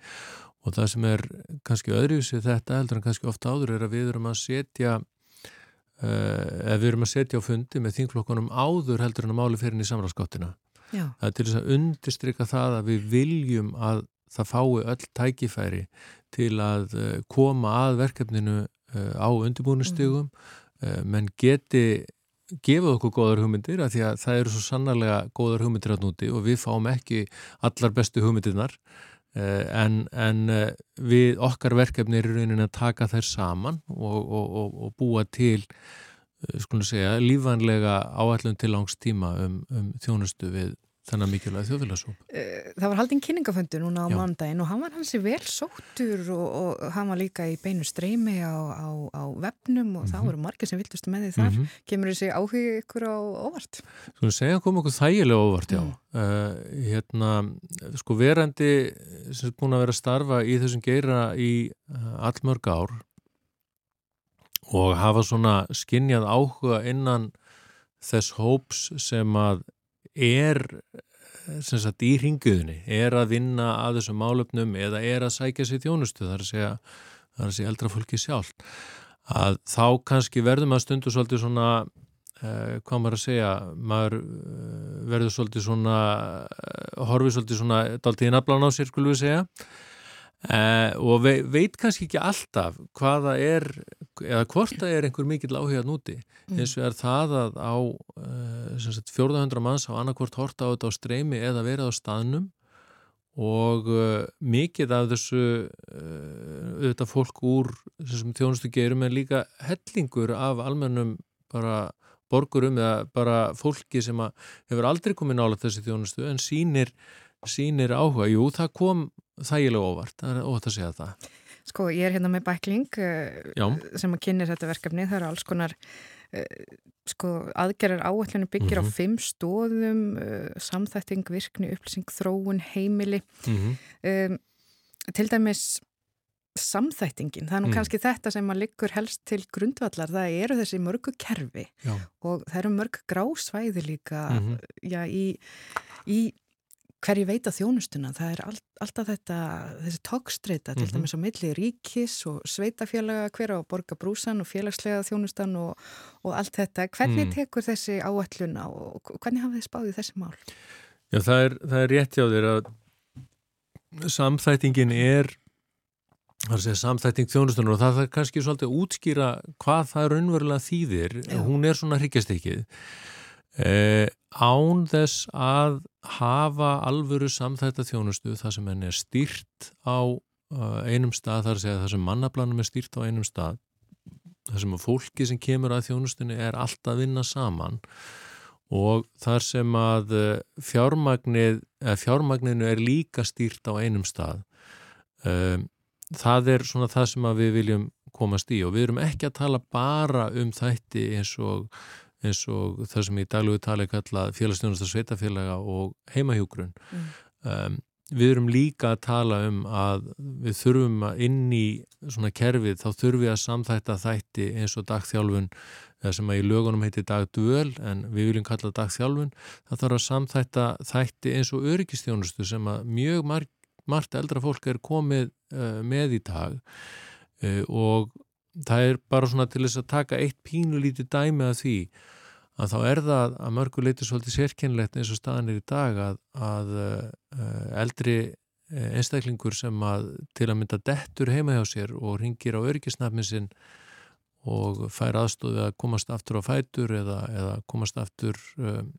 og það sem er kannski öðruvísið þetta heldur en kannski ofta áður er að við erum að setja uh, við erum að setja á fundi með þingflokkonum áður heldur en að máli fyrir inn í samráðskáttina. Það er til þess að undistrykka það að við viljum að það fái öll tækifæri til að uh, koma að verkefninu uh, á undirbúinustugum mm. menn geti gefið okkur góðar hugmyndir að því að það eru svo sannarlega góðar hugmyndir átt núti og við fáum ekki allar bestu hugmyndirnar en, en eh, við okkar verkefni er í rauninni að taka þær saman og, og, og, búa til eh, segja lífanlega áallum til langs tíma um, um þjónustu við þennan mikilvæg þjóðfélagsóp. Eh, það var haldinn kynningaföndur núna á Já. mandaginn og hann var hansi vel sóttur og, og hann var líka í beinu streymi á, á, á vefnum og mm -hmm. það mhm. voru margir sem viltust með því þar. Mm -hmm. Kemur þessi áhug ykkur á óvart? Svona segja kom okkur þægilega óvart. Mm. Uh, hérna, sko verandi sem er búin að vera að starfa í þessum geira í uh, allmörg ár og hafa svona skinnjað áhuga innan þess hóps sem að er sem sagt í ringuðinni, er að vinna að þessum málöfnum eða er að sækja sér þjónustu, þar að segja þar að segja eldra fólki sjálf að þá kannski verður maður stundu svolítið svona eh, hvað maður að segja, maður eh, verður svolítið svona eh, horfið svolítið svona dalt í naflan á sér skulum við segja Uh, og veit, veit kannski ekki alltaf hvaða er, eða hvort það er einhver mikill áhuga núti mm. eins og er það að á uh, 400 manns á annarkvort horta á þetta á streymi eða verið á staðnum og uh, mikið af þessu auðvitað fólk úr þessum þjónustu gerum en líka hellingur af almennum bara borgurum eða bara fólki sem hefur aldrei komið nála þessi þjónustu en sínir, sínir áhuga, jú það kom þægilega óvart, það er óvart að segja það. Sko, ég er hérna með bækling uh, sem að kynna þetta verkefni, það eru alls konar sko aðgerðar áallinu byggir mm -hmm. á Mhm. fimm stóðum uh, samþætting, virkni, upplýsing, þróun, heimili Mhm. um, til dæmis samþættingin, það er nú Mm. kannski þetta sem að liggur helst til grundvallar, það eru þessi mörgu kerfi Já. og það eru mörg grásvæði líka Mhm. já, í, í hverju veita þjónustuna, það er all, alltaf þetta, þessi tókstreita til Mhm. dæmis á milli ríkis og sveitafélaga hver á að borga brúsan og félagslega þjónustan og, og allt þetta, hvernig Mm. tekur þessi áalluna og hvernig hafið þið spáðið þessi mál? Já, það er, það er rétt hjá þér að samþættingin er segja samþætting þjónustunar og það er kannski svolítið útskýra hvað það raunverulega þýðir Já. hún er svona hryggjastykkið eh, án þess að hafa alvöru samþætta þjónustu það sem henni er stýrt á uh, einum stað, þar að segja það sem mannablanum er stýrt á einum stað það sem að fólki sem kemur að þjónustunni er alltaf að vinna saman og þar sem að eh, fjármagninu er líka stýrt á einum stað. Um, það er svona það sem að við viljum komast í og við erum ekki að tala bara um þætti eins og, eins og það sem í daglugu tali kallað félagsstjónasta sveitafélaga og heimahjúgrun Mm. um, við erum líka að tala um að við þurfum að inn í svona kerfið þá þurfum við að samþætta þætti eins og dagþjálfun sem að í lögunum heitir dagdvöl en við viljum kalla dagþjálfun. Það þarf að samþætta þætti eins og öryggistjónustu sem að mjög marg, margt eldra fólk er komið uh, með í dag. Uh, og það er bara svona til þess að taka eitt pínu lítið dæmi að því að þá er það að mörgu leiti svolítið sérkennlegt eins og staðan er í dag að, að uh, eldri uh, einstaklingur sem að til að mynda dettur heima hjá sér og ringir á öryggisnafnin sinn og fær aðstóði að komast aftur á fætur eða, eða komast aftur um,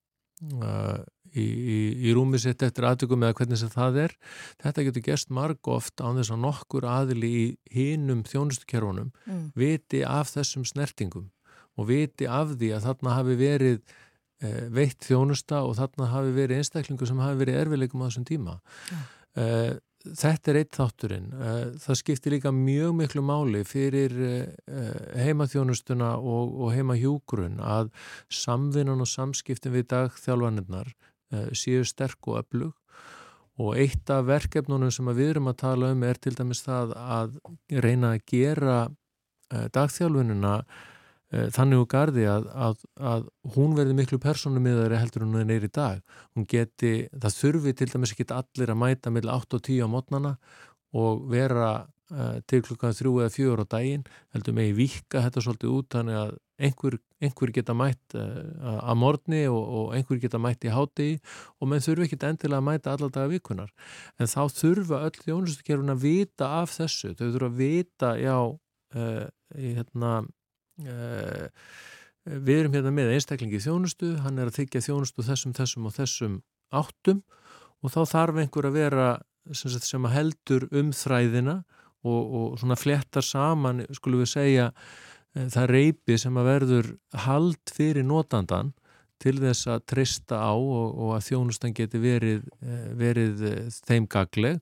uh, í, í, í rúmi sitt eftir aðtökum eða hvernig sem það er. Þetta getur gerst marg oft án þess að nokkur aðili í hinum þjónustukerfunum Mm. viti af þessum snertingum og viti af því að þarna hafi verið uh, veitt þjónusta og þarna hafi verið einstaklingu sem hafi verið erfileikum á þessum tíma. Uh, þetta er eitt þátturinn. Uh, það skiptir líka mjög miklu máli fyrir uh, heimaþjónustuna og, og heimahjúgrun að samvinnan og samskiptin við dagþjálfanirnar séu sterk og öflug og eitt af verkefnunum sem við erum að tala um er til dæmis það að reyna að gera uh, dagþjálfunina uh, þannig úr gardi að, að, að hún verði miklu persónumiðari heldur en hún er í dag. Hún geti, það þurfi til dæmis ekki allir að mæta með 8 og 10 á mótnana og vera til klukkan 3 eða 4 á daginn, heldur með í vika þetta svolítið út, þannig að einhver, einhver geta mætt uh, að morgni og, og einhver geta mætt í hátegi og menn þurfi ekki endilega að mæta alla daga vikunar. En þá þurfa öll þjónustukerfin að vita af þessu, þau þurfa að vita, já, uh, hérna, uh, við erum hérna með einstaklingi þjónustu, hann er að þykja þjónustu þessum, þessum og þessum áttum og þá þarf einhver að vera sem, sem að heldur um þræðina og, og svona flettar saman, skulum við segja, eh, það reypi sem að verður hald fyrir notandan til þess að trista á og, og að þjónustan geti verið, eh, verið eh, þeim gagleg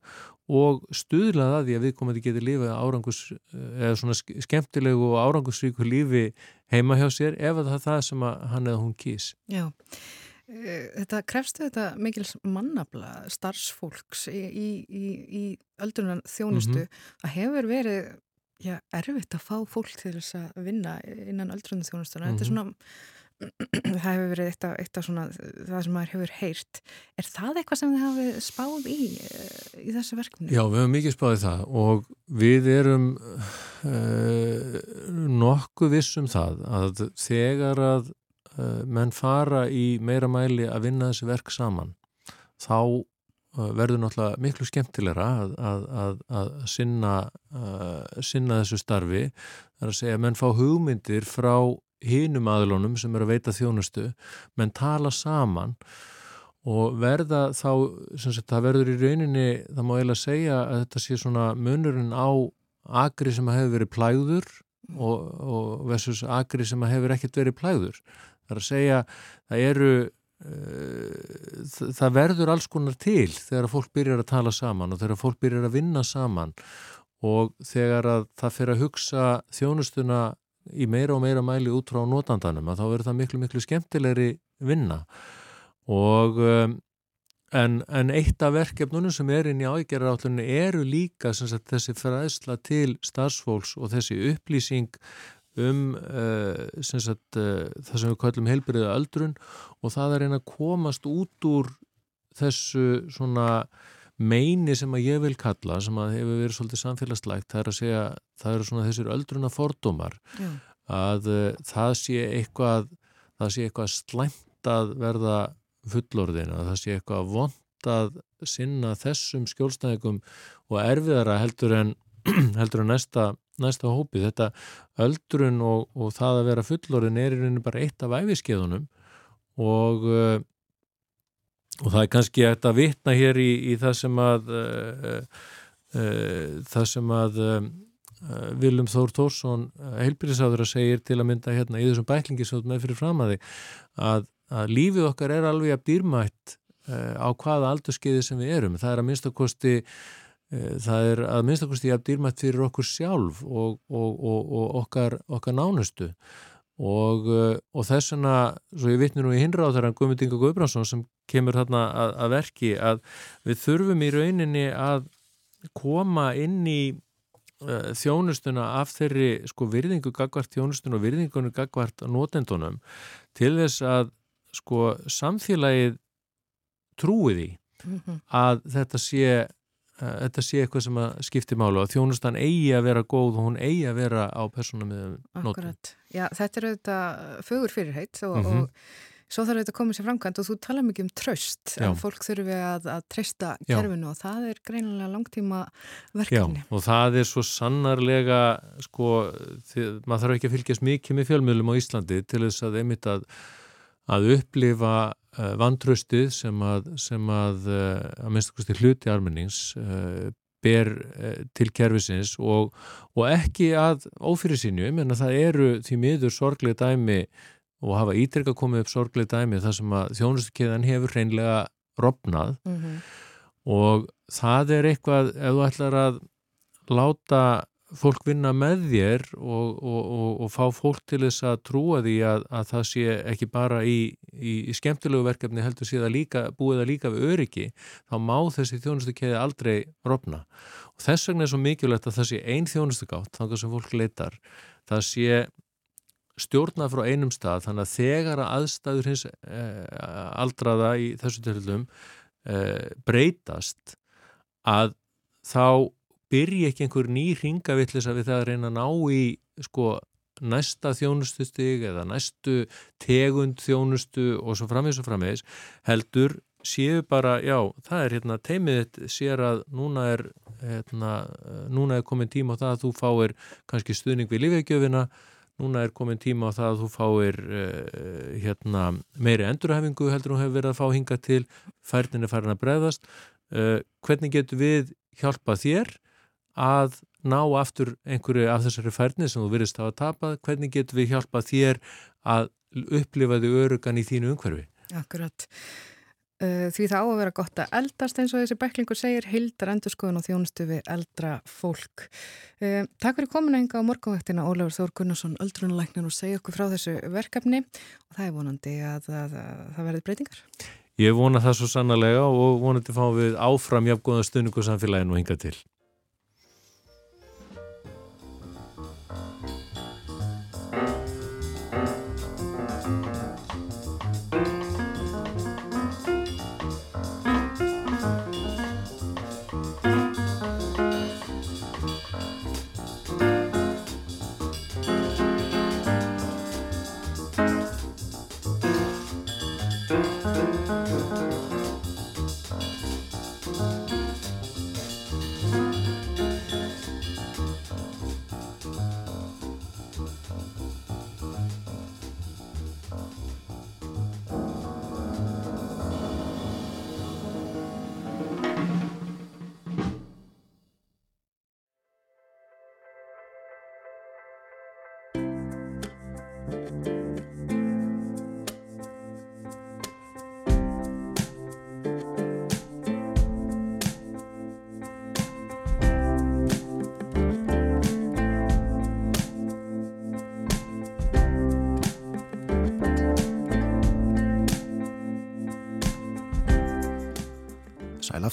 og stuðlað að því að við komum að geti lifið árangus, eða svona skemmtilegu og árangusríku lífi heima hjá sér ef það er það sem hann eða hún kýs. Já, Eh, þetta krefstu þetta mikils mannabla starfsfólks í, í, í, í öldunan þjónustu Mhm. að hefur verið já, erfitt að fá fólk til þess að vinna innan öldunan þjónustuna. Þetta er Mhm. svona (clears throat) það hefur verið eitt af, eitt af svona það sem maður hefur heyrt. Er það eitthvað sem þið hafið spáð í eh, í þessu verkefni? Já, við hefum mikið spáðið það og við erum uh, nokkuð vissum það að þegar að uh, menn fara í meira mæli að vinna þessi verk saman þá verður náttúrulega miklu skemmtilegra að, að, að, að sinna, uh, sinna þessu starfi það er að segja að menn fá hugmyndir frá hinum aðlunum sem er að veita þjónustu menn tala saman og verða þá, sagt, það verður í rauninni, það má eiginlega segja að þetta sé svona munurinn á agri sem hefur verið plæður og, og versus agri sem hefur ekkert verið plæður. Það er að segja, það eru, það verður alls konar til þegar fólk byrjar að tala saman og þegar fólk byrjar að vinna saman. Og þegar að það fyrir að hugsa þjónustuna í meira og meira mæli út frá notandanum að þá verður það miklu miklu skemmtilegri vinna. Og um, en, en eitt af verkefnunum sem er inn í ágjörðarátlunni eru líka sagt, þessi fræðsla til starfsfólks og þessi upplýsing um uh, sagt, uh, það sem við kallum heilbyrðið öldrun og það er einn að komast út úr þessu svona meini sem að ég vil kalla sem að hefur verið svolítið samfélagslægt það er að segja, það eru svona þessir öldruna fordómar Já. að uh, það sé eitthvað það sé eitthvað slæmt að verða fullorðin að það sé eitthvað vond að sinna þessum skjólstæðingum og erfiðara heldur en (clears throat) heldur en næsta, næsta hópi. Þetta öldrun og, og það að vera fullorðin er í rauninu bara eitt af æfiskeiðunum og uh, og það er kannski að vitna hér í, í það sem að uh, uh, það sem að Viljum Þór Tórsson heilbyrjisáður að segja til að mynda hérna í þessum bæklingi sem þú með fyrir fram að þig að, að lífið okkar er alveg að dýrmætt á hvaða aldurskeiði sem við erum. Það er að minnstakosti það er að minnstakosti að dýrmætt fyrir okkur sjálf og, og, og, og okkar, okkar nánustu og, eh, og þess vegna, svo ég vittni nú í hinráð þegar Guðmund Inga Guðbrandsson sem kemur þarna að, að verki að við þurfum í rauninni að koma inn í uh, þjónustuna af þeirri sko virðingu gagvart þjónustuna og virðingunum gagvart nótendunum til þess að sko samfélagið trúiði mm -hmm. að þetta sé þetta sé eitthvað sem skiptir málu og þjónustan eigi að vera góð og hún eigi að vera á personum með nótum. Já, þetta er auðvitað fögur fyrirheit og, mm -hmm. og svo þarf þetta að koma sér framkvæmt og þú tala mikið um tröst að fólk þurfi að, að treysta kerfinu Já. og það er greinilega langtíma verkefni. Já, og það er svo sannarlega, sko, þið, maður þarf ekki að fylgjast mikið með fjölmjölum á Íslandi til þess að einmitt að, að upplifa vantröstið sem að, sem að, uh, að minnstakosti hluti almennings uh, ber til kervisins og, og ekki að ófyrir sínu, en það eru því miður sorglega dæmi og hafa ítrykka komið upp sorglega dæmi þar sem að þjónustukeiðan hefur hreinlega rofnað mm -hmm. og það er eitthvað, ef þú ætlar að láta fólk vinna með þér og, og, og, og fá fólk til þess að trúa því að, að það sé ekki bara í, í, í skemmtilegu verkefni heldur sé það líka, búið það líka við öryggi, þá má þessi þjónustu keði aldrei rofna. Og þess vegna er svo mikilvægt að það sé einn þjónustu gátt, þannig sem fólk leitar, það sé stjórnað frá einum stað, þannig að þegar að aðstæður hins eh, aldraða í þessu tilfellum eh, breytast að þá byrji ekki einhver ný ringavillis að við það að reyna að ná í sko næsta þjónustustig eða næstu tegund þjónustu og svo framvegis og framvegis heldur séu bara, já, það er hérna teimið sér að núna er hérna, núna er komin tíma á það að þú fáir kannski stuðning við lífeigjöfina, núna er komin tíma á það að þú fáir uh, hérna meiri endurhefingu heldur hún hefur verið að fá hinga til færnin er farin að bregðast. Uh, hvernig getur við hjálpað þér að ná aftur einhverju af þessari færni sem þú virðist að hafa tapað, hvernig getur við hjálpað þér að upplifa þig örugan í þínu umhverfi? Akkurat. Því það á að vera gott að eldast eins og þessi beklingur segir hildar endurskoðun og þjónustu við eldra fólk. Takk fyrir komina ynga á morgunvektina Ólafur Þór Gunnarsson, öldrunalæknir og segja okkur frá þessu verkefni og það er vonandi að, að, að það verði breytingar. Ég vona það svo sannlega og vonandi fá við áfram jafngóða stundingu samfélaginu hinga til.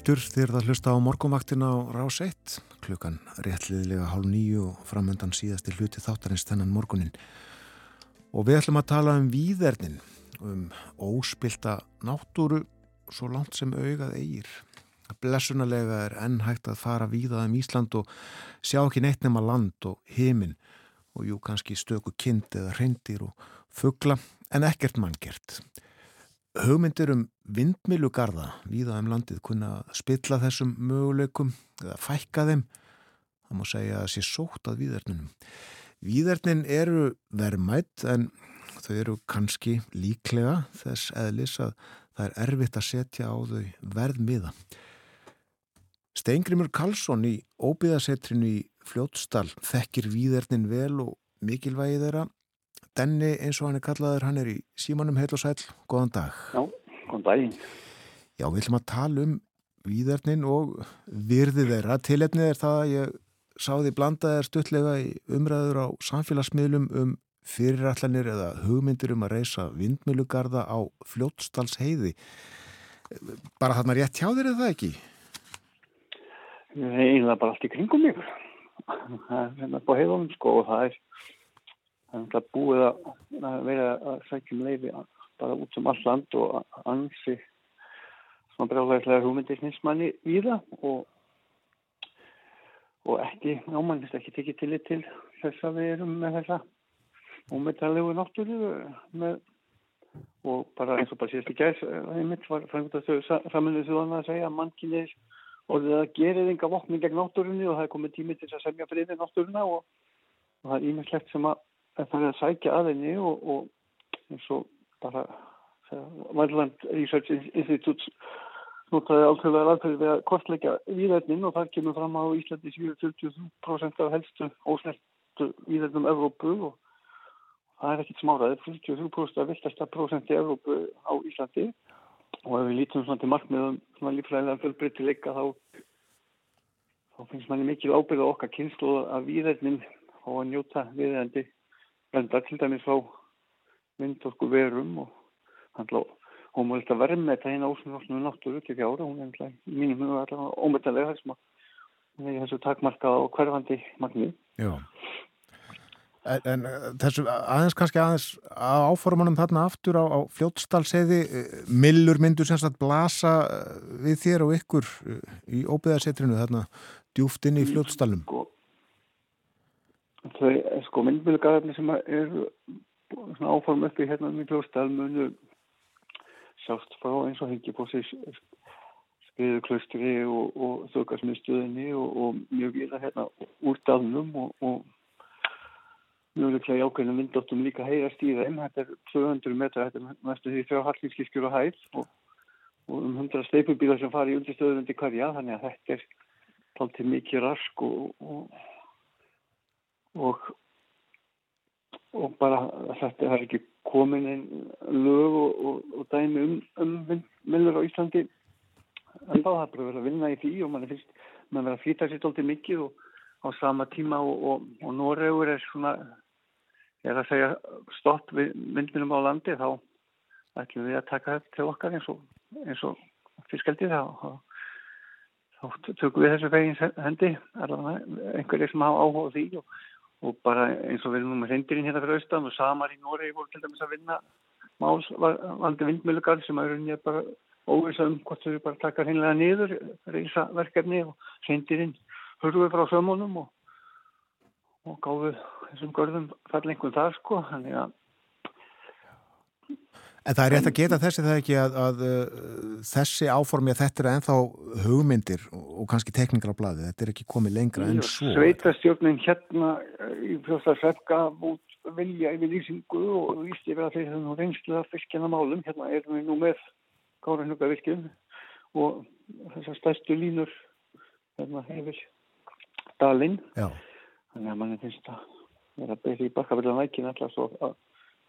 Aftur þér það hlusta á morgumvaktina á Rás 1 klukkan réttliðilega hálf nýju og framöndan síðasti hluti þáttarins þennan morgunin og við ætlum að tala um výðernin um óspilta náttúru svo langt sem augað eigir. Blessunarlega er enn hægt að fara víðað um Ísland og sjá ekki neitt nema land og heiminn og jú kannski stöku kind eða reyndir og fuggla en ekkert manngert hugmyndir um vindmilugarða víða um landið kunna spilla þessum möguleikum eða fækka þeim. Það má segja að sé sótt að výðernunum výðernin eru vermætt en þau eru kannski líklega þess eðlis að það er erfitt að setja á þau verðmiða. Steingrimur Karlsson í óbyðasetrinu í Fljótsdal þekkir výðernin vel og mikilvægi þeirra Denni eins og hann er kallaður, hann er í símanum heil og sæl, góðan dag. Já, góðan daginn. Já, við ætlum að tala um výðarnin og virði þeirra. Tilefnið er það að ég sáði blandaðir stuttlega í umræður á samfélagsmiðlum um fyrirallanir eða hugmyndir um að reysa vindmilugarða á fljótsdals heiði. Bara þarna rétt hjá þeir eða það ekki? Það er einlega bara allt í kringum mig. Það er hérna på heiðunum sko og það er þannig að búið að vera að sækjum leifi bara út sem all land og ansi svona bráðværslega hugmyndir nýsmanni í það og, og ekki, ámannist ekki tekið til til þess að við erum með þessa ómetralegu náttúru með og bara eins og bara síðast í gæs einmitt var framkvæmt að þau saminuð þjóðan að segja að mannkinn er orðið að gera einhver vopni gegn náttúrunni og það er komið tími til að semja friði náttúruna og, og það er ímestlegt sem að það er að sækja að henni og, og eins og bara Wildland Research Institute notaði alþjóðlega aðferði við að kortleika výðarnin og það kemur fram á Íslandi 40% af helstu ósnertu výðarnum Evrópu og það er ekkit smáraðið 43% af viltasta prosenti Evrópu á Íslandi. Og ef við lítum svona til markmiðum svona lífræðilega fjölbreytileika þá þá finnst manni mikil ábyrða okkar kynslu að výðarnin og að njóta viðendi enda til dæmis á vindorku verum og hann lá hún með þetta hérna ósumfjórnum náttúru til fjára, hún er alltaf í mínum huga alltaf ómyndalega þessum að hún er þessu takmarka og hverfandi magni. Já. En, en þessu aðeins kannski aðeins áformanum þarna aftur á, á fljótstalseiði millur myndur semst að blasa við þér og ykkur í óbyðarsetrinu þarna djúft inn í fljótstalum. Sko, þau sko myndmjölugarðarnir sem eru áform uppi hérna um í fljótstal munu sjást frá eins og hengi på sig skriðuklaustri og, og þaukarsmiðstöðinni og, og mjög gila hérna úr dalnum og, og mjög líklega í ákveðinu vindóttum líka heyrast í þeim. Þetta er 200 metra, þetta er næstu því þrjá hallingskirkjur og hæð og um 100 steipubílar sem fari í undirstöðun undir hverja þannig að þetta er taldið mikið rask og og og bara þetta er ekki komin einn lög og, og, og dæmi um, um vindmjölur á Íslandi. En þá það bara verið að vinna í því og mann finnst mann verið að flýta sér alltaf mikið og á sama tíma og, Noregur er svona ég er að segja stopp við vindmjölum á landi þá ætlum við að taka þetta til okkar eins og, eins og fyrskaldið þá, þá tökum við þessu veginn hendi einhverjir sem hafa áhuga því og og bara eins og við erum með reyndirinn hérna fyrir austan og samar í Noregi voru til dæmis að vinna máls valdi vindmjölugar sem að rauninni bara óvisa um hvort þau bara taka hreinlega niður reysa verkefni og reyndirinn hörfuði frá sömmunum og, og gáðu þessum görðum fallengun þar sko. Þannig að En það er rétt að geta þessi það ekki að, að, að þessi áformi að þetta er ennþá hugmyndir og kannski tekningar á bladi, þetta er ekki komið lengra enn svo. Sveitastjórnin hérna í fjóstarsvepp gaf út vilja yfir lýsingu og víst yfir að þeir hefðu reynslu að fylgjana málum, hérna erum við nú með Káranhugavirkjum og þessar stærstu línur hérna hefur Dalinn, þannig að manni finnst að vera að byrja í bakkafélagin vækin alltaf svo að,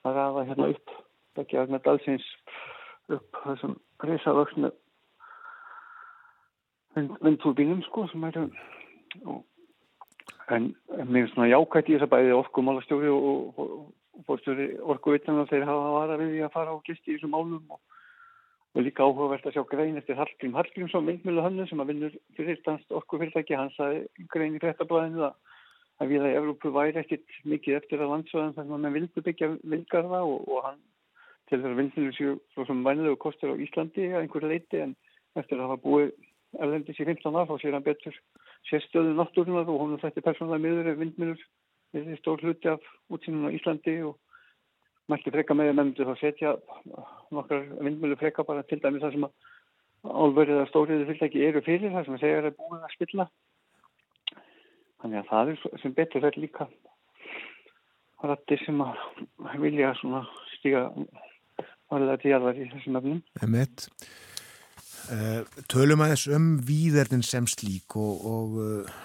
að rafa hérna upp að með dalsins upp þessum reysavöksnu vindtúrbínum sko eru og, en, en mér er svona jákvægt í þess að bæði orkumálastjóri og, og, og fórstjóri orkuvittan og þeir hafa vara við því að fara á gist í þessum málum og líka áhugavert að sjá grein eftir Hallgrím. Hallgrímsson, myndmjölu hannu sem að vinnur fyrir danst orkufyrirtæki, hann sagði grein í frettablaðinu að, að við að Evrópu væri ekkit mikið eftir að landsvæðan þannig að mann vildi byggja vilgarða og, og hann til þess að vindmjölu séu svo sem vænilegu kostur á Íslandi að einhverju leiti en eftir að hafa búið erlendis í 15 ár þá sér hann betur sérstöðu náttúrunar og er þetta persónulega miður ef vindmjölur er stór hluti af útsýnum á Íslandi og mætti freka með að nefndu þá setja nokkar vindmjölu freka bara til dæmis það sem að álverðið að stóriðu fyrirtæki eru fyrir það sem að segja er búin að spilla. Þannig að það er sem betur verð líka rættir sem að vilja stíga varlega til jarðar í þessum efnum Emmett uh, Tölum aðeins um výðernin sem slík og, og uh,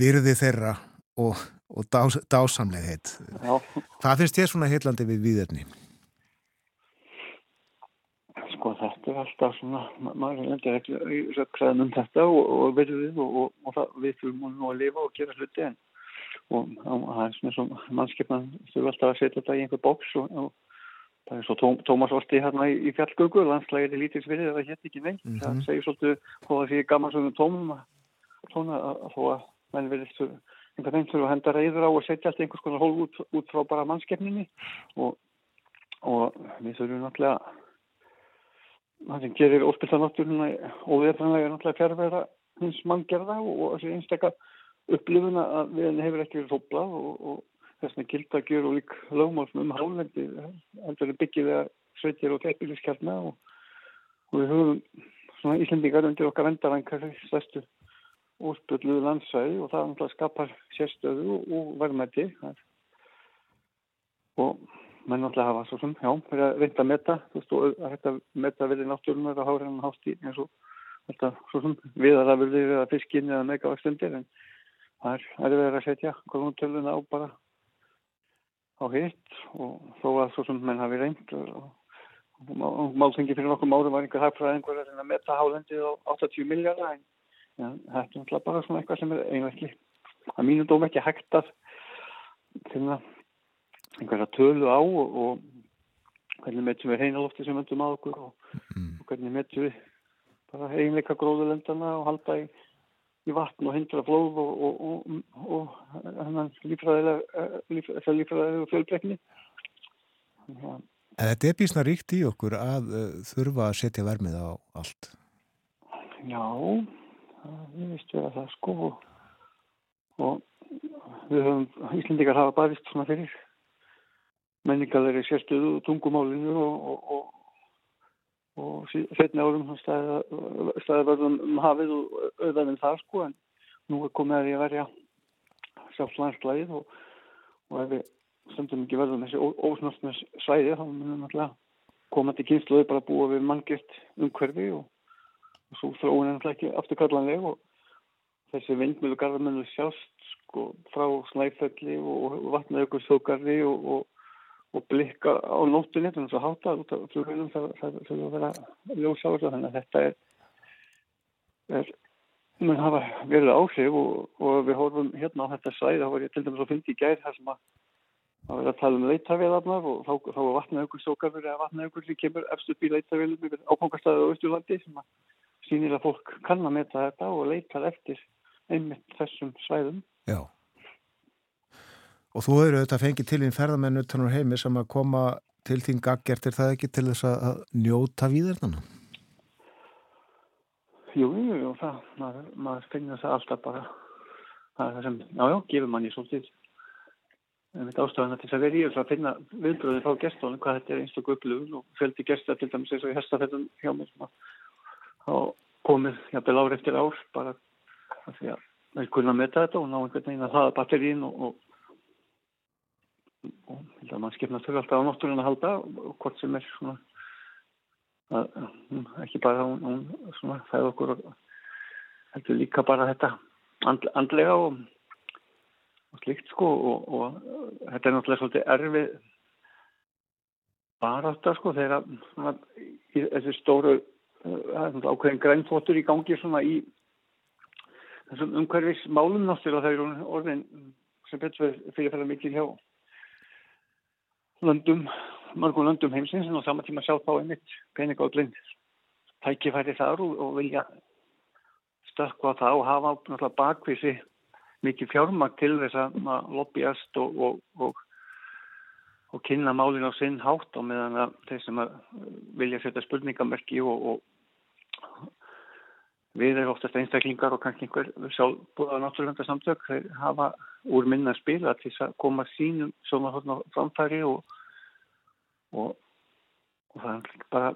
virði þeirra og, og dás, dásamlegheit Já. Hvað finnst þér svona heillandi við výðerni? Sko þetta er alltaf svona, ma- maður lendir ekki í rökkræðan um þetta og, og verðið og, og, og það, við þurfum nú að lifa og gera hluti en og það er svona svo mannskipnan þurfa alltaf að setja þetta í einhver bóks og, og það er svo Tó, Tómas Orti hérna í, í fjallgöngu, landslægir í lítils við það hétt ekki neitt, Mhm. það segir svolítið að því gaman svona tómum að, þó að menn verðist einhvern veginn þurfa að henda reyður á og setja alltaf einhvers konar hólf út, út frá bara mannskipninni og, og við þurfum náttúrulega það sem gerir óspilta náttúruna óviðfranlega er náttúrulega fjárverða hins manngerða og, og þessi einstakka upplifuna að við hefur ekki verið fóblað og, og þess vegna gilda að gera og lík lögmál sem um hálendi heldur er byggið við að sveitir og teppiliskerna og, og við höfum svona Íslendingar undir okkar vendarangar stærstu óspilluðu landsæði og það náttúrulega skapar sérstöðu og, verðmætti og menn náttúrulega hafa svo sem, já, fyrir að reynda að meta, þú veist, og að þetta meta verið náttúrunar að hára hann hátt í eins og þetta, svo sem, við að það verið við að fiskin eða megavakstundir, en það er, er verið að setja krónutöluna á bara á hitt og þó að svo sem menn hafi reynd og, og málþengi fyrir nokkuð árum var einhver hagfræðingur að meta hálendið á 80 miljardar, en ja, þetta er náttúrulega bara svona eitthvað sem er einvekli að mínum dóm ekki hægt að finna einhverja tölu á og, og hvernig metum við heinalofti sem öndum að okkur og, og hvernig metum við bara einleika gróðulendana og halda í, í vatn og hindra flóð og, og, og hennan lífræðilega líf, lífræðilega fjölbrekni ja. En þetta er bísna ríkt í okkur að uh, þurfa að setja vermið á allt. Já, ég veist vera það sko og við höfum, Íslendingar hafa barist svona fyrir menningalegri sérstöðu tungumálinu og, og, setni árum staðverðum um hafið og auðvænum það sko en nú er komið að að verja sjálfslandslæðið og, og ef við stundum ekki verðum þessi ósnöftnars svæði þá munum náttúrulega komandi kynsluði bara búa við manngert umhverfi og, og svo þróun er náttúrulega ekki afturkallanleg og þessi vindmjölu garðamölu sjást sko frá snæfelli og vatnaaukursókarri og, og blikka á nóttunni þannig að háta út af flugveilum það þurfa að vera þessu. Þannig að þetta er, er mun hafa verið áhrif og, og við horfum hérna á þetta svæð þá var ég til dæmis að fyndi í gær þar sem að það verið að tala um leitavélarnar og þá, þá var vatnaaukur sókarfur eða vatnaaukur sem kemur eftir upp í leitavélum yfir ákvæmkastæðu á Östurlandi sem að sýnir að fólk kann að meta þetta og leitar eftir einmitt þessum svæðum. Já Og þú eru auðvitað fengið til einn ferðamenn utan úr heimi sem að koma til þín gaggjert er það ekki til þess að njóta víðernana? Jú, jú, jú, það, maður, maður finnir það alltaf bara, það er það sem, já, já, gefur manni svolítið, en þetta ástafana til þess að vera í og að finna viðbröðið frá gestónum, hvað þetta er einstaklega upplöfun og fjöldi gesta til dæmis eins og í hestafettum hjá mér sem að komið, jábel ár eftir ár, bara að því að við kunna meta þetta og ná einhvern veginn að hlaða batterín og, og og held að mann skipna þau alltaf á náttúrun að halda og hvort sem er svona að, ekki bara hún, hún svona fæði okkur og heldur líka bara þetta and, andlega og, og slikt sko og, og þetta er náttúrulega svolítið erfið bara þetta sko þegar svona, í þessu stóru er ákveðin grænfóttur í gangi svona í þessum umhverfis málum náttúrulega það er orðin sem betur fyrirferða mikil hjá löndum mörgum löndum heimsins en á sama tíma sjá þá einmitt peningállin tækifæri þar og, og vilja stökkva það og hafa náttúrulega bakvísi mikið fjármakt til þess að lobbyast og, og, og, og kynna málin á sinn hátt og meðan þeir sem vilja setja spurningamerki og við erum oftast einstaklingar og kannski einhver sjálfbúða náttúrulega samtök þeir hafa úr minna spila til að koma sínum svona framfæri og og það er bara,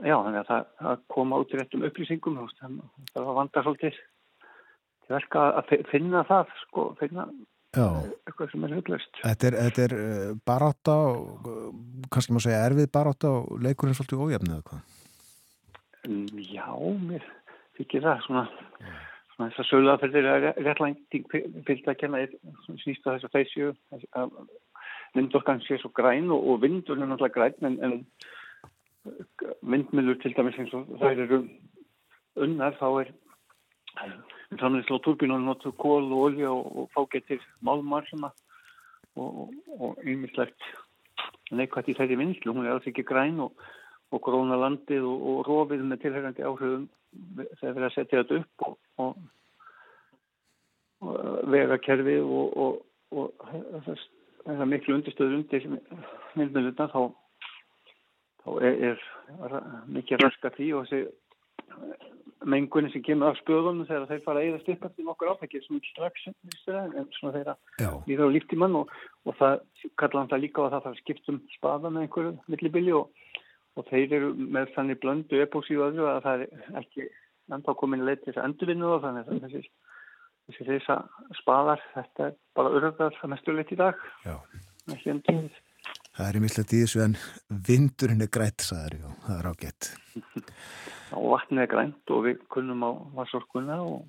já, þannig að það að koma út í réttum upplýsingum það var vandar svolítið til verka að finna það sko, finna já. eitthvað sem er huglaust Þetta er, þetta er uh, baráta og kannski maður segja erfið baráta og leikurinn svolítið ójafnið eða hvað? Mm, já, mér fyrir það svona, svona þess að sögla fyrir réttlænding fyrirtækjana snýst að þess að þessu að vindorkan sé svo græn og, og vindur er náttúrulega græn en, en vindmjölur til dæmis eins og þær eru unnar þá er samlega á turbínunum notur kól og olja og, og fá getur málmar sem að og, og einmislegt neikvægt í þærri vinslu, hún er alls ekki græn og, og gróna landið og rofið með tilhengandi áhrifum þegar við að setja þetta upp og vega kerfið og þessar miklu undirstöður undir myndmjöluna þá, þá er, er mikið raska því og þessi mengunni sem kemur af spöðunum þegar þeir fara að eða styrpa til nokkur áfækir sem ekki strax en svona þeirra líður á líftíman og, og það kallar hann það líka á að það þarf skiptum spaða með einhverju millibili og, og þeir eru með þannig blöndu epóksíu öðru að það er ekki enda komin leið til þess að endurvinna það þannig að þessi þessi þess að spaðar þetta er bara örðar að mestu leitt í dag. Ekki endurvinna. Það er í mislega tíðis en vindurinn er grætt, sagður, já, það er ágætt. og vatnið er grænt og við kunnum á vassorkunna og,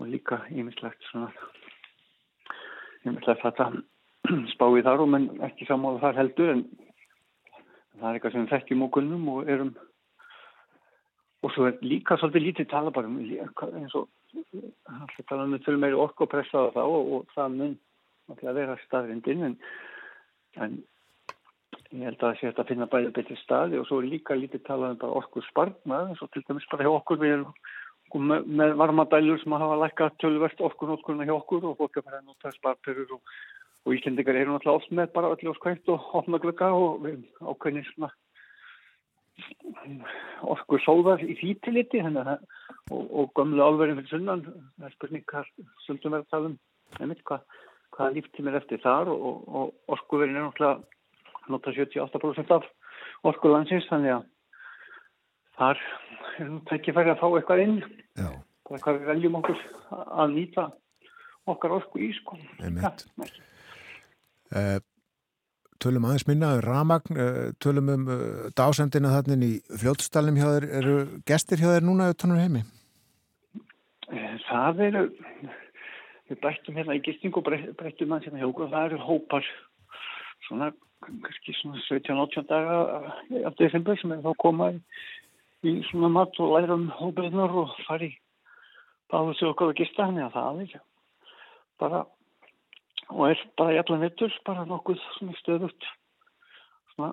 og líka ímislegt svona ímislegt þetta (clears throat) spáið þar og menn ekki samála þar heldur en það er eitthvað sem við þekkjum og kunnum og erum og svo er líka svolítið lítið tala bara um eins og alltaf tala um til meiri orku og pressaða þá og, og það mun að vera staðrindin en en ég held að það sé að finna bæði betri staði og svo er líka lítið talað um bara orkur spartnað eins og til dæmis bara hjá okkur við erum með, varmadælur sem hafa lækkað tölverst orkunótkurna hjá okkur og fólk er bara að nota sparperur og, og íslendingar eru náttúrulega oft með bara öllu og skvæmt og opna glögga og við ákveðnir svona orkur sóðar í þýttiliti og, og gömlu álverðin fyrir sunnan það er spurning hvað sundum verður að tala um einmitt hvað hvaða líftími er eftir þar og, og, og orkuverin er náttúrulega nota 78% af orkulandsins þannig að þar er nú ekki færið að fá eitthvað inn. Já. hvað við veljum okkur að nýta okkar orku í sko. Ja, uh, Tölum aðeins minna Ramagn, uh, tölum um uh, dásendina þannig í fljótstalum hjá þér. Eru gestir hjá þér núna utanum heimi? Það eru við bættum hérna í gisting og bættum mann hérna hjá okkur. Það eru hópar svona kannski svona 17-18 daga af desember sem er þá komað í svona mat og læra um hópaðnar og fari báðu sig okkar að gista. Hann eða það er bara og er bara í allan vittur bara nokkuð stöðut svona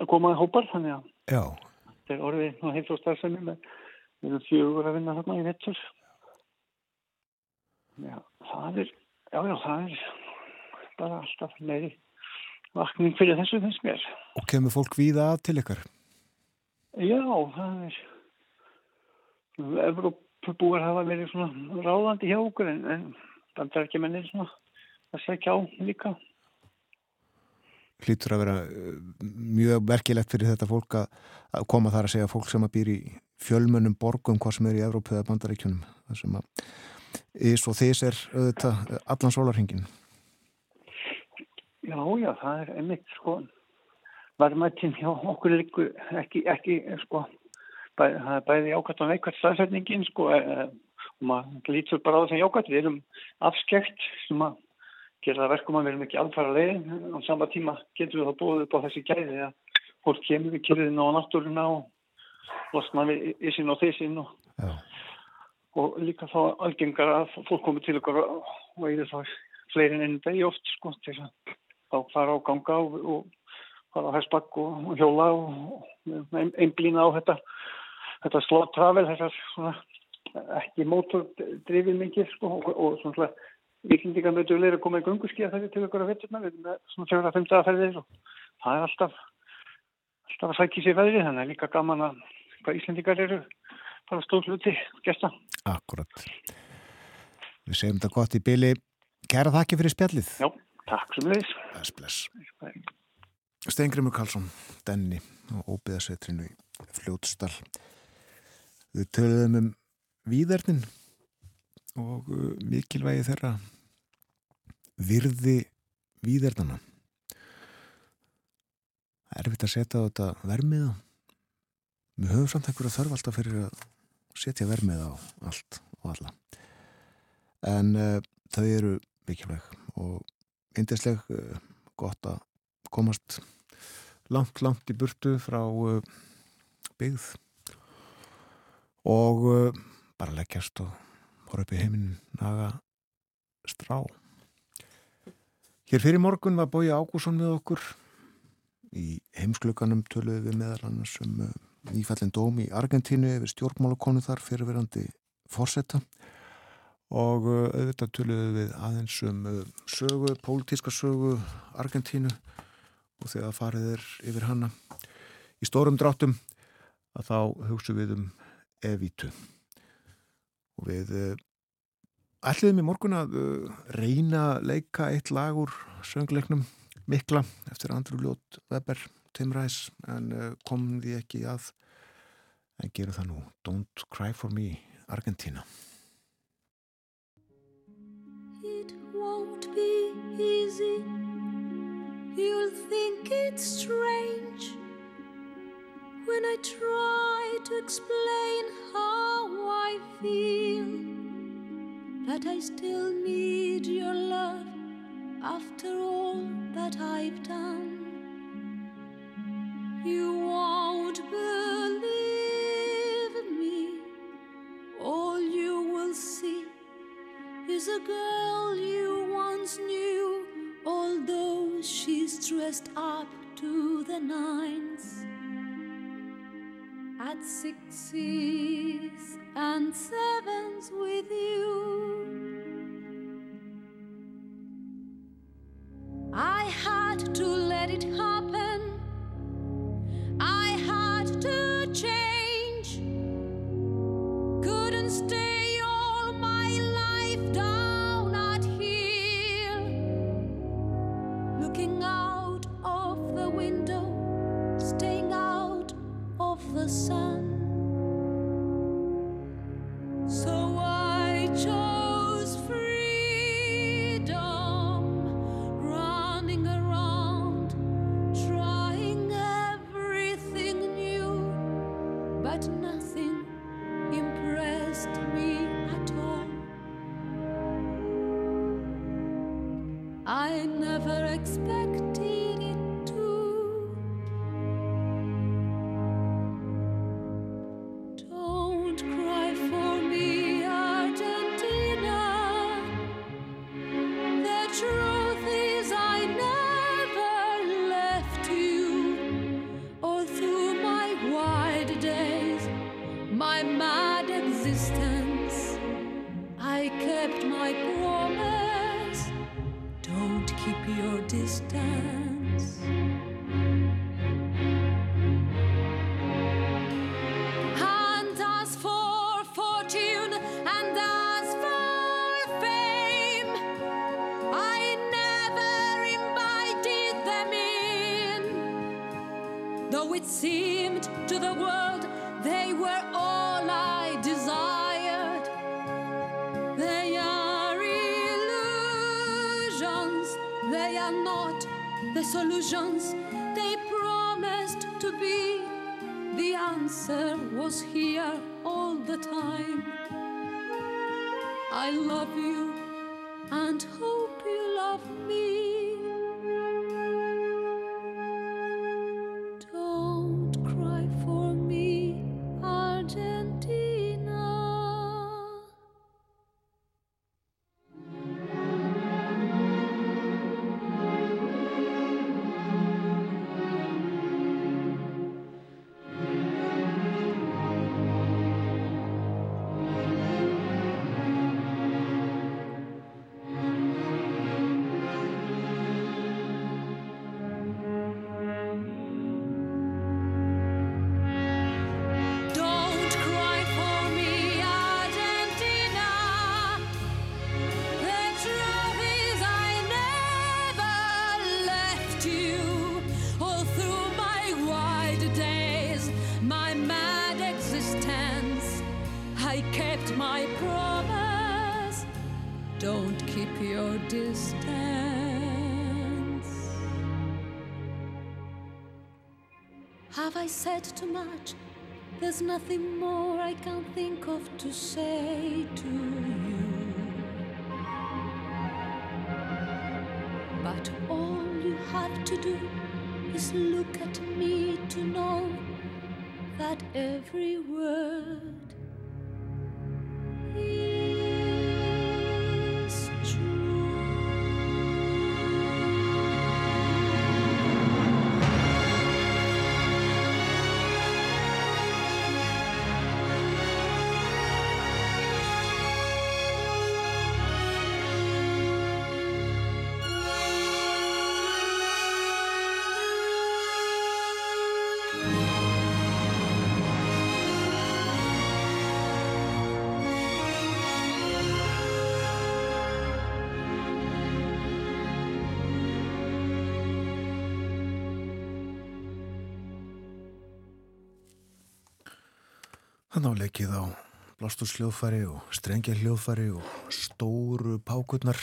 að komaði hópar þannig að Já. þetta er orðið nú heilt á starfsemi með við erum fjögur að vinna þarna í vittur Já, það er, já, já, það er bara alltaf meiri vakning fyrir þessu þess mér. Og kemur fólk víða til ykkar? Já, það er, Evrópubúar hafa verið svona ráðandi hjá okkur en, en bandar ekki mennir svona að segja á líka. Hlýtur að vera mjög verkilegt fyrir þetta fólk að koma þar að segja fólk sem að býr í fjölmönnum borgum hvað sem er í Evrópu eða bandaríkjunum. Það sem að ís og þís er auðvitað allan sólarhengin Já, já, það er einmitt sko varmættin hjá okkur líku ekki, ekki sko bæ, það er bæði jákvæmt og neikvæmt staðsetningin sko e, og maður lítur bara á þess að jákvæmt við erum afskekt sem að gera það verkum að við erum ekki alfara leið á sama tíma getur við þá búið upp á þessi gæði að fólk kemur við kyrðina á náttúruna og losna við ísinn og þessinn og og líka þá algengar að fólk komið til okkar og eða þá fleirin enn degi oft sko til að þá fara á ganga og, og fara á hestbakk og, og hjóla og einblýna á þetta þetta slott travel þessar svona, ekki mótordrifin mikið sko, og, og svona vikindingar með dölir að koma í gunguski að það er til ykkur að vetturna við með svona 4-5 dagaferðir og það er alltaf alltaf að sækja sér veðri þannig að líka gaman að hvað Íslandingar eru bara stóð hluti gesta. Akkurat. Við segjum þetta gott í byli. Kæra þakki fyrir spjallið. Já, takk sem leiðis. Bless, bless. Steingrimur Karlsson, Denni og Óbyðasveitrinu í Fljótsdal. Við töluðum um výðarnin og uh, mikilvægi þeirra virði výðarnana. Erfitt að setja á þetta vermiða. Við höfum samt einhverja þörf alltaf fyrir að setja vermiða á allt og alla. En uh, þau eru mikilvæg og eindisleg uh, gott að komast langt, langt í burtu frá uh, byggð og uh, bara leggjast og horfa upp í heiminn naga strá. Hér fyrir morgun var Bói Ágússon með okkur. Í heimsklukanum töluðum við meðal annars um uh, nýfallin dóm í Argentínu yfir stjórnmálakonu þar fyrirverandi fórsetta og uh, auðvitað töluðum við aðeins um uh, sögu, pólitíska sögu Argentínu og þegar farið er yfir hanna í stórum dráttum að þá hugsu við um evítu og við uh, ætliðum í morgun að uh, reyna að leika eitt lag úr söngleiknum Mikla eftir Andrew Ljótt Weber Tim Rice en uh, kom því ekki að. En gerum það nú. Don't Cry For Me Argentina. It won't be easy. You'll think it's strange When I try to explain how I feel. That I still need your love After all that I've done. You won't believe me. All you will see Is a girl you once knew Although she's dressed up to the nines At sixes and sevens with you I had to let it happen. Have I said too much? There's nothing more I can think of to say to you. But all you have to do is look at me to know that every word Hann á leikið á blástúrsljóðfæri og strengjahljóðfæri og stóru pákurnar.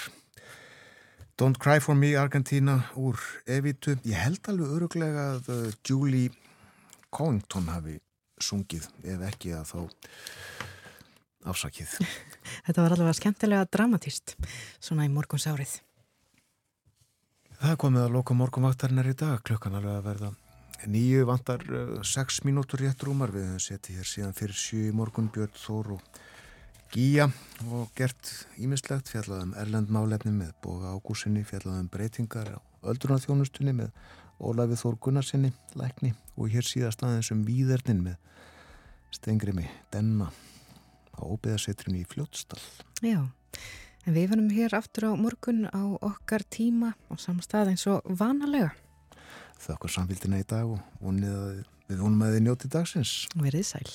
Don't Cry For Me Argentina úr Evitu. Ég held alveg öruglega að uh, Julie Covington hafi sungið ef ekki að þá afsakið. (laughs) Þetta var allavega skemmtilega dramatíst svona í morguns árið. Það komið að loka morgunvaktarinnar í dag. Klukkan alveg að verða nýju vantar uh, sex mínútur rétt rúmar. Við höfum setið hér síðan fyrir sjö í morgun Björn Þór og Gíja og gert ímislegt fjallaðum erlendmálefni með Boga Ágúsinni fjallaðum breytingar á öldrunarþjónustunni með Ólafið Þór Gunnarsinni lækni og hér síðast aðeins um výðernin með Stengrimi Denna á óbyðasetrinu í Fljótsdal. Já, en við varum hér aftur á morgun á okkar tíma á samstað eins og vanalega. Þakka samfélgina í dag og vonið að við vonum að þið njóti dagsins. Verðið sæl.